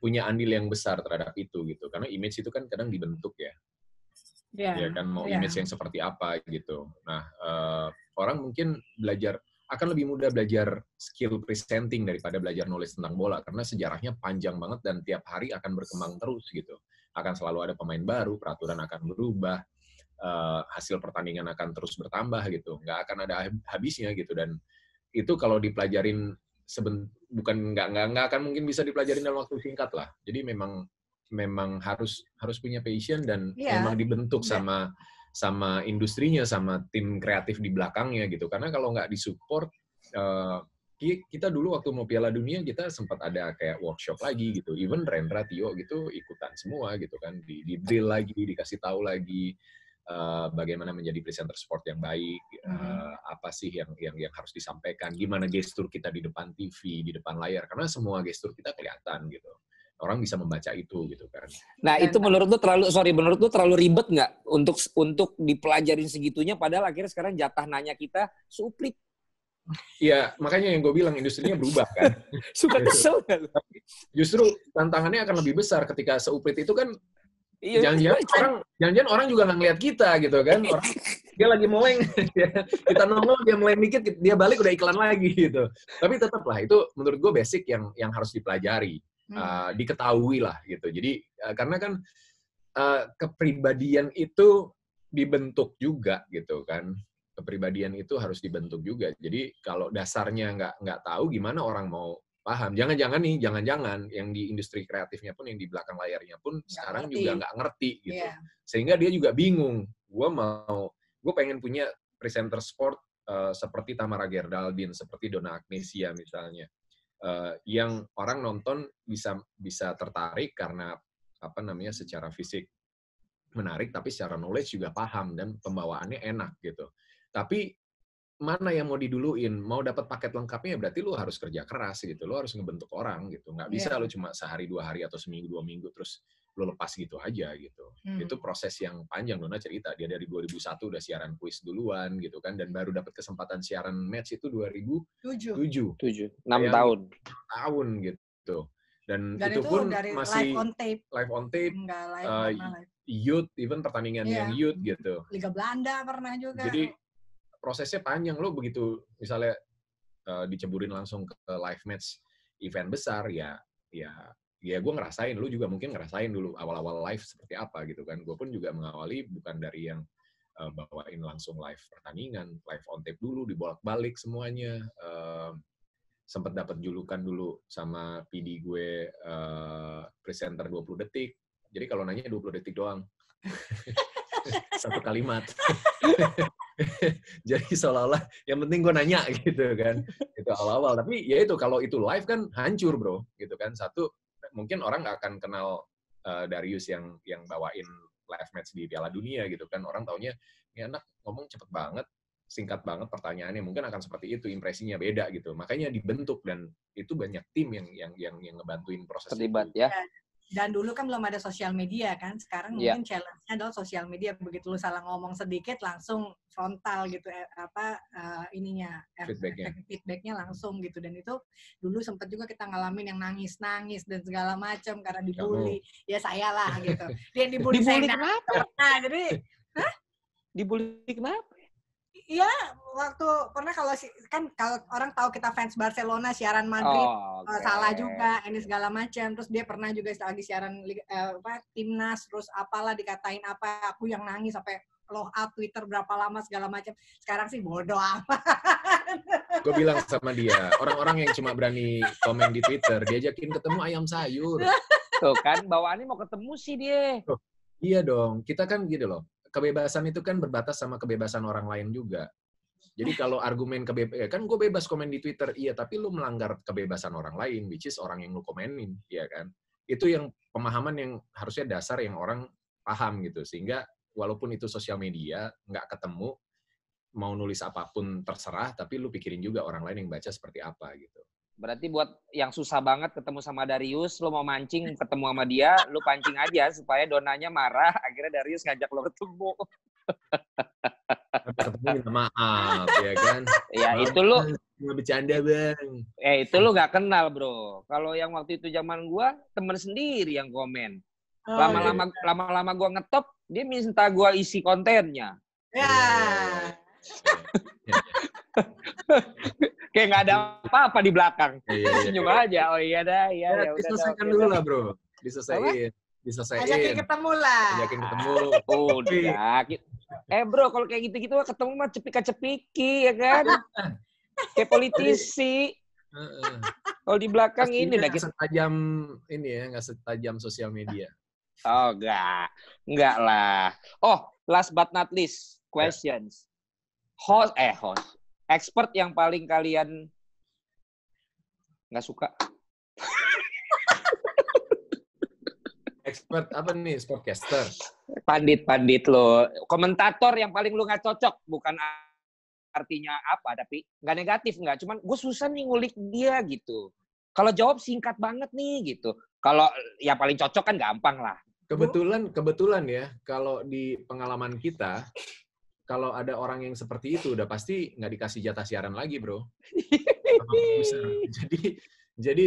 punya andil yang besar terhadap itu gitu. Karena image itu kan kadang dibentuk ya. ya, ya kan mau iya. image yang seperti apa gitu. Nah, eh, orang mungkin belajar akan lebih mudah belajar skill presenting daripada belajar knowledge tentang bola karena sejarahnya panjang banget dan tiap hari akan berkembang terus gitu. Akan selalu ada pemain baru, peraturan akan berubah, eh, hasil pertandingan akan terus bertambah gitu. Nggak akan ada hab- habisnya gitu dan itu kalau dipelajarin seben bukan nggak nggak nggak akan mungkin bisa dipelajarin dalam waktu singkat lah. Jadi memang memang harus harus punya passion dan Iya. memang dibentuk Iya. sama sama industrinya sama tim kreatif di belakangnya gitu. Karena kalau nggak disupport ki- kita dulu waktu mau Piala Dunia kita sempat ada kayak workshop lagi gitu. Even Rendra Tio gitu ikutan semua gitu kan. Di, di drill lagi dikasih tahu lagi eh, bagaimana menjadi presenter sport yang baik Mhm. apa sih yang yang yang harus disampaikan gimana gestur kita di depan TV di depan layar. Karena semua gestur kita kelihatan gitu orang bisa membaca itu gitu kan Nah itu menurut lu terlalu sorry menurut lu terlalu ribet nggak untuk untuk dipelajarin segitunya padahal akhirnya sekarang jatah nanya kita suplit Iya, makanya yang gue bilang industrinya berubah kan. suka kesel lu? Justru tantangannya akan lebih besar ketika seuplit itu kan Iya, jangan-jangan orang jangan-jangan orang juga nggak ngeliat kita gitu kan. Orang dia lagi meleng, kita nongol dia meleng dikit, dia balik udah iklan lagi gitu. Tapi tetap lah itu menurut gue basic yang yang harus dipelajari. Uh, diketahui lah gitu. Jadi uh, karena kan uh, kepribadian itu dibentuk juga gitu kan. Kepribadian itu harus dibentuk juga. Jadi kalau dasarnya nggak nggak tahu gimana orang mau paham. Jangan-jangan nih, jangan-jangan yang di industri kreatifnya pun, yang di belakang layarnya pun sekarang ngerti. juga nggak ngerti gitu. Iya. Sehingga dia juga bingung. Gue mau, gue pengen punya presenter sport eh, seperti Tamara Gerdaldin, seperti Donna Agnesia misalnya, Eh, yang orang nonton bisa bisa tertarik karena apa namanya secara fisik menarik, tapi secara knowledge juga paham dan pembawaannya enak gitu. Tapi mana yang mau diduluin, mau dapat paket lengkapnya berarti lu harus kerja keras gitu, lu harus ngebentuk orang gitu, nggak bisa Iya. lu cuma sehari dua hari atau seminggu dua minggu terus lu lepas gitu aja gitu. Hmm. Itu proses yang panjang Dona cerita, dia dari 2001 udah siaran kuis duluan gitu kan, dan baru dapat kesempatan siaran match itu 2007 Tujuh. tujuh enam Bayangin. tahun tahun gitu. Dan, Dan itu itu pun dari masih live on tape, live on tape, enggak live, pernah live. youth, even pertandingan Iya. yang youth gitu. Liga Belanda pernah juga. Jadi prosesnya panjang lo begitu misalnya eh, diceburin langsung ke live match event besar ya ya ya gue ngerasain lu juga mungkin ngerasain dulu awal-awal live seperti apa gitu kan. Gue pun juga mengawali bukan dari yang eh, bawain langsung live pertandingan live on tape dulu dibolak-balik semuanya. Eh, sempat dapat julukan dulu sama PD gue eh, presenter 20 detik. Jadi kalau nanya 20 detik doang. Satu kalimat. Jadi seolah-olah yang penting gue nanya gitu kan. Itu awal-awal. Tapi ya itu kalau itu live kan hancur bro. Gitu kan. Satu mungkin orang nggak akan kenal uh, Darius yang yang bawain live match di Piala Dunia gitu kan orang taunya ini anak ngomong cepet banget singkat banget pertanyaannya mungkin akan seperti itu impresinya beda gitu makanya dibentuk dan itu banyak tim yang yang yang yang ngebantuin proses Terlibat itu. ya. Dan dulu kan belum ada sosial media kan. Sekarang Iya. mungkin challenge-nya adalah sosial media. Begitu lu salah ngomong sedikit langsung frontal gitu eh, apa eh, ininya eh, Feedback-nya. feedbacknya langsung gitu dan itu dulu sempat juga kita ngalamin yang nangis-nangis dan segala macam karena dibully. Ya saya lah gitu. Dia dibully, Dibully saya kenapa? pernah. Jadi Dibully kenapa? Iya, waktu pernah kalau si- kan kalau orang tahu kita fans Barcelona siaran Madrid Oh, eh, oke. salah juga ini segala macam. Terus dia pernah juga lagi siaran eh, apa timnas terus apalah dikatain apa aku yang nangis sampai log out Twitter berapa lama segala macam. Sekarang sih bodoh amat. gue bilang sama dia orang-orang yang cuma berani komen di Twitter diajakin ketemu ayam sayur Tuh kan bawaannya mau ketemu sih dia. Iya dong, kita kan gitu loh. Kebebasan itu kan berbatas sama kebebasan orang lain juga. Jadi kalau argumen kebebasan, kan gue bebas komen di Twitter, iya, tapi lu melanggar kebebasan orang lain, which is orang yang lu komenin, iya kan? Itu yang pemahaman yang harusnya dasar yang orang paham gitu. Sehingga walaupun itu sosial media, nggak ketemu, mau nulis apa pun terserah, tapi lu pikirin juga orang lain yang baca seperti apa gitu. Berarti buat yang susah banget ketemu sama Darius, lo mau mancing ketemu sama dia, lo pancing aja supaya donanya marah, akhirnya Darius ngajak lo ketemu. Ketemu minta maaf, ya kan? Ya Maaf, itu lo, Nggak bercanda, Bang. eh itu lo nggak kenal bro. Kalau yang waktu itu zaman gua, temen sendiri yang komen. Oh, Lama-lama lama-lama gua ngetop, dia minta gua isi kontennya. Ya. Kayak nggak ada apa-apa di belakang. Iya, iya, iya. Senyum aja. Oh iya dah, iya Ya, ya udah. diselesaikan dulu lah, bro. Diselesaikan. Diselesaikan. Ajakin ketemu lah. Ajakin ketemu. Udah. ki- Eh bro, kalau kayak gitu-gitu mah ketemu mah cepika-cepiki ya kan? Kayak politisi. Heeh. Kalau di belakang Pastinya ini dah kita. setajam ini ya, nggak setajam sosial media. Oh enggak. Enggak lah. Oh, last but not least, questions. Host, eh host. Expert yang paling kalian nggak suka. Expert apa nih, sportcaster? Pandit-pandit lo. Komentator yang paling lu nggak cocok. Bukan artinya apa, tapi nggak negatif, nggak. Cuman gue susah nih ngulik dia gitu. Kalau jawab singkat banget nih gitu. Kalau yang paling cocok kan gampang lah. Kebetulan, kebetulan ya, kalau di pengalaman kita, kalau ada orang yang seperti itu, udah pasti nggak dikasih jatah siaran lagi, bro. Jadi, jadi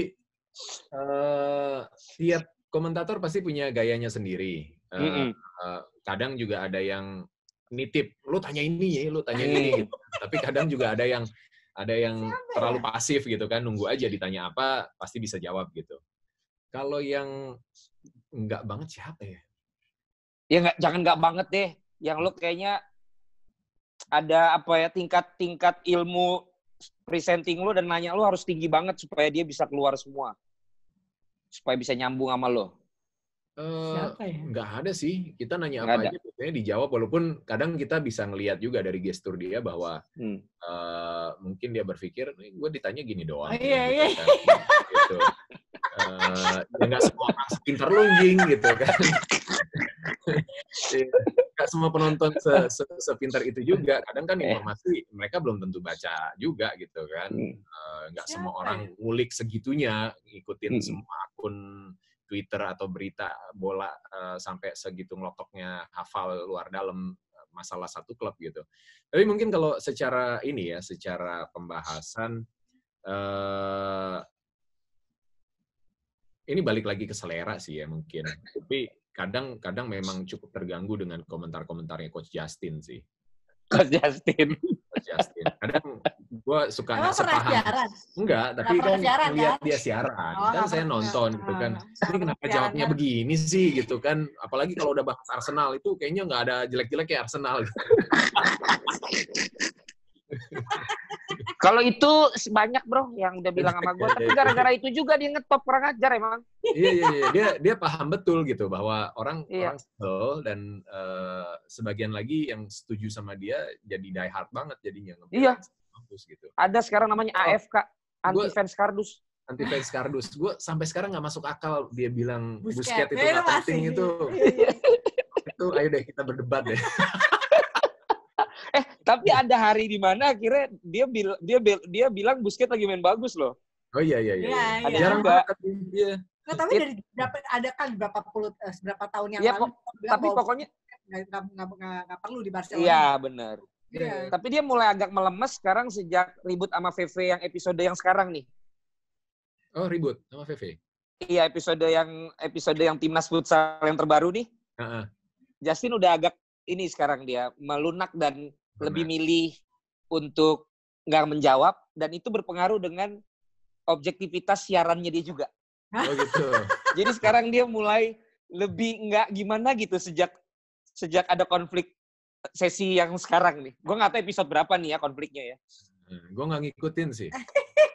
eh, tiap komentator pasti punya gayanya sendiri. Eh, Mm-mm. eh, kadang juga ada yang nitip, lu tanya ini ya, lu tanya ini. Hmm. Gitu. Tapi kadang juga ada yang ada yang terlalu pasif gitu kan, nunggu aja ditanya apa, pasti bisa jawab gitu. Kalau yang enggak banget siapa ya? Ya nggak, jangan nggak banget deh. Yang lo kayaknya ada apa ya tingkat-tingkat ilmu presenting lo dan nanya lo harus tinggi banget supaya dia bisa keluar semua. Supaya bisa nyambung sama lo. Eh, Siapa ya? nggak ada sih. Kita nanya Nggak apa ada. aja biasanya dijawab walaupun kadang kita bisa ngelihat juga dari gestur dia bahwa Hmm. eh, mungkin dia berpikir, gue ditanya gini doang. Oh, iya, iya. Gitu kan. Gitu. Eh, ya nggak semua orang sepintar lu gitu kan. Nggak semua penonton se se- sepintar itu juga. Kadang kan Eh. informasi mereka belum tentu baca juga gitu kan. Hmm. Eh, nggak Siapa semua orang ngulik segitunya, ngikutin Hmm. semua akun Twitter atau berita bola eh, sampai segitu ngelotoknya hafal luar dalam masalah satu klub gitu. Tapi mungkin kalau secara ini ya, secara pembahasan eh ini balik lagi ke selera sih ya mungkin. Tapi kadang-kadang memang cukup terganggu dengan komentar-komentarnya Coach Justin sih. Coach Justin. Coach Justin. Kadang gue suka nggak sepaham. siaran? Enggak, tapi kan siaran, lihat kan? dia siaran. Oh, kan saya nonton gitu kan. Ini kenapa jawabnya begini sih gitu kan. Apalagi kalau udah bahas Arsenal itu kayaknya nggak ada jelek-jelek ya Arsenal. gitu. Kalau itu banyak bro yang udah bilang sama gue, tapi gara-gara itu juga dia ngetop kurang ajar emang. iya iya iya dia dia paham betul gitu bahwa orang Iya. orang sebel dan eh, sebagian lagi yang setuju sama dia jadi die hard banget jadinya Iya. kampus gitu. Ada sekarang namanya Oh. AFK, anti Gua- fans kardus. Anti fans kardus. Gue sampai sekarang nggak masuk akal dia bilang Busquets. busket itu nggak penting itu. Iya, iya. Itu ayo deh kita berdebat deh. Tapi ada hari di mana akhirnya dia bil dia bil- dia bilang Busquets lagi main bagus loh. Oh iya iya iya. Iya, Ada iya. Jarang banget tapi dia. Nggak, tapi dari berapa ada kan berapa puluh eh, berapa tahun yang Iya, lalu bilang Tapi bahwa pokoknya nggak perlu di Barcelona. iya benar. Iya. Tapi dia mulai agak melemes sekarang sejak ribut sama VV yang episode yang sekarang nih. Oh ribut sama VV. Iya, episode yang episode yang timnas futsal yang terbaru nih. Heeh. Justin udah agak ini sekarang dia melunak dan lebih milih untuk nggak menjawab dan itu berpengaruh dengan objektivitas siarannya dia juga. Oh gitu. Jadi sekarang dia mulai lebih nggak gimana gitu sejak sejak ada konflik sesi yang sekarang nih. Gue nggak tahu episode berapa nih ya konfliknya ya. Gue nggak ngikutin sih.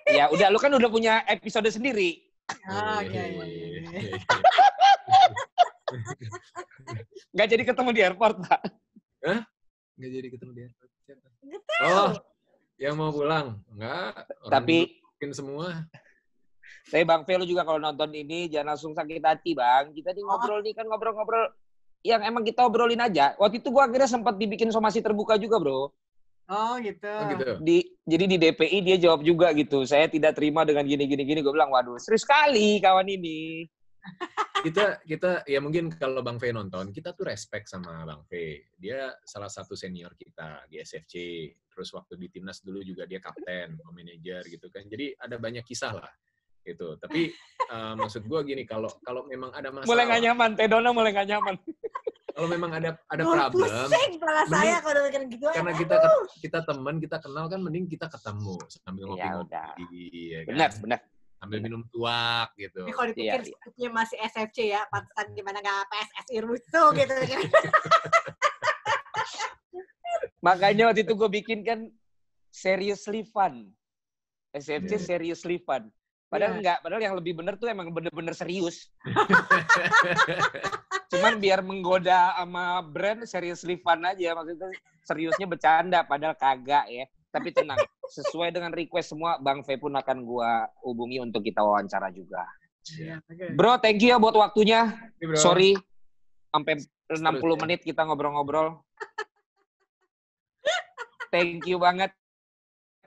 Ya udah, lu kan udah punya episode sendiri. Ah, iya, iya, iya, iya. Nggak jadi ketemu di airport, Pak. Nggak jadi ketemu dia. Siapa? Oh, yang mau pulang? Enggak. Orang Tapi mungkin semua. Tapi Bang Velo juga kalau nonton ini jangan langsung sakit hati Bang. Kita nih Oh. ngobrol nih kan ngobrol-ngobrol yang emang kita obrolin aja. Waktu itu gua akhirnya sempat dibikin somasi terbuka juga bro. Oh gitu. Oh gitu. Di, jadi di DPI dia jawab juga gitu. Saya tidak terima dengan gini-gini gini. Gue bilang waduh serius sekali kawan ini. Kita kita ya mungkin kalau Bang V nonton, kita tuh respect sama Bang V. Dia salah satu senior kita di SFC. Terus waktu di timnas dulu juga dia kapten, manajer gitu kan. Jadi ada banyak kisah lah gitu. Tapi eh, maksud gua gini, kalau kalau memang ada masalah, Mulai nggak nyaman. Tedona mulai nggak nyaman. kalau memang ada ada Duh, problem, Pusing kepala mending- saya kalau gitu. karena kita kita teman, kita kenal kan mending kita ketemu sambil ngopi-ngopi, ya kan? Benar, benar. Sambil minum tuak gitu. Tapi kalau dipikir Iya, iya. masih SFC ya, pantesan gimana nggak PSSI rusuh gitu. kan. Makanya waktu itu gue bikin kan seriously fun. SFC Iya. seriously fun. Padahal Iya. enggak, padahal yang lebih bener tuh emang bener-bener serius. Cuman biar menggoda sama brand seriously fun aja. Maksudnya seriusnya bercanda, padahal kagak ya. Tapi tenang, sesuai dengan request semua, Bang V pun akan gua hubungi untuk kita wawancara juga. Iya. Bro, thank you ya buat waktunya. Bro. Sorry, sampai 60 ya. menit kita ngobrol-ngobrol. Thank you banget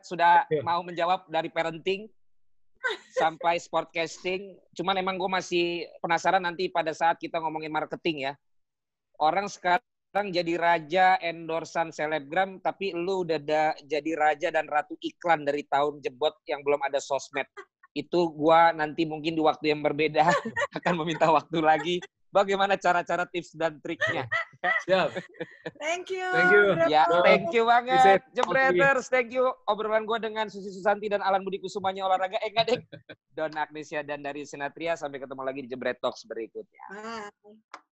sudah mau menjawab dari parenting sampai sportcasting. Cuman emang gue masih penasaran nanti pada saat kita ngomongin marketing ya. Orang sekarang jadi raja endorsan selebgram, tapi lu udah da- jadi raja dan ratu iklan dari tahun jebot yang belum ada sosmed. Itu gua nanti mungkin di waktu yang berbeda akan meminta waktu lagi. Bagaimana cara-cara tips dan triknya? Siap. Thank you. Thank you. Ya, thank you banget. Jebreters, thank you. Obrolan gue dengan Susi Susanti dan Alan Budi Kusumanya olahraga. Eh, enggak, deh. Don Agnesia dan dari Sinatria. Sampai ketemu lagi di Jebret Talks berikutnya. Bye.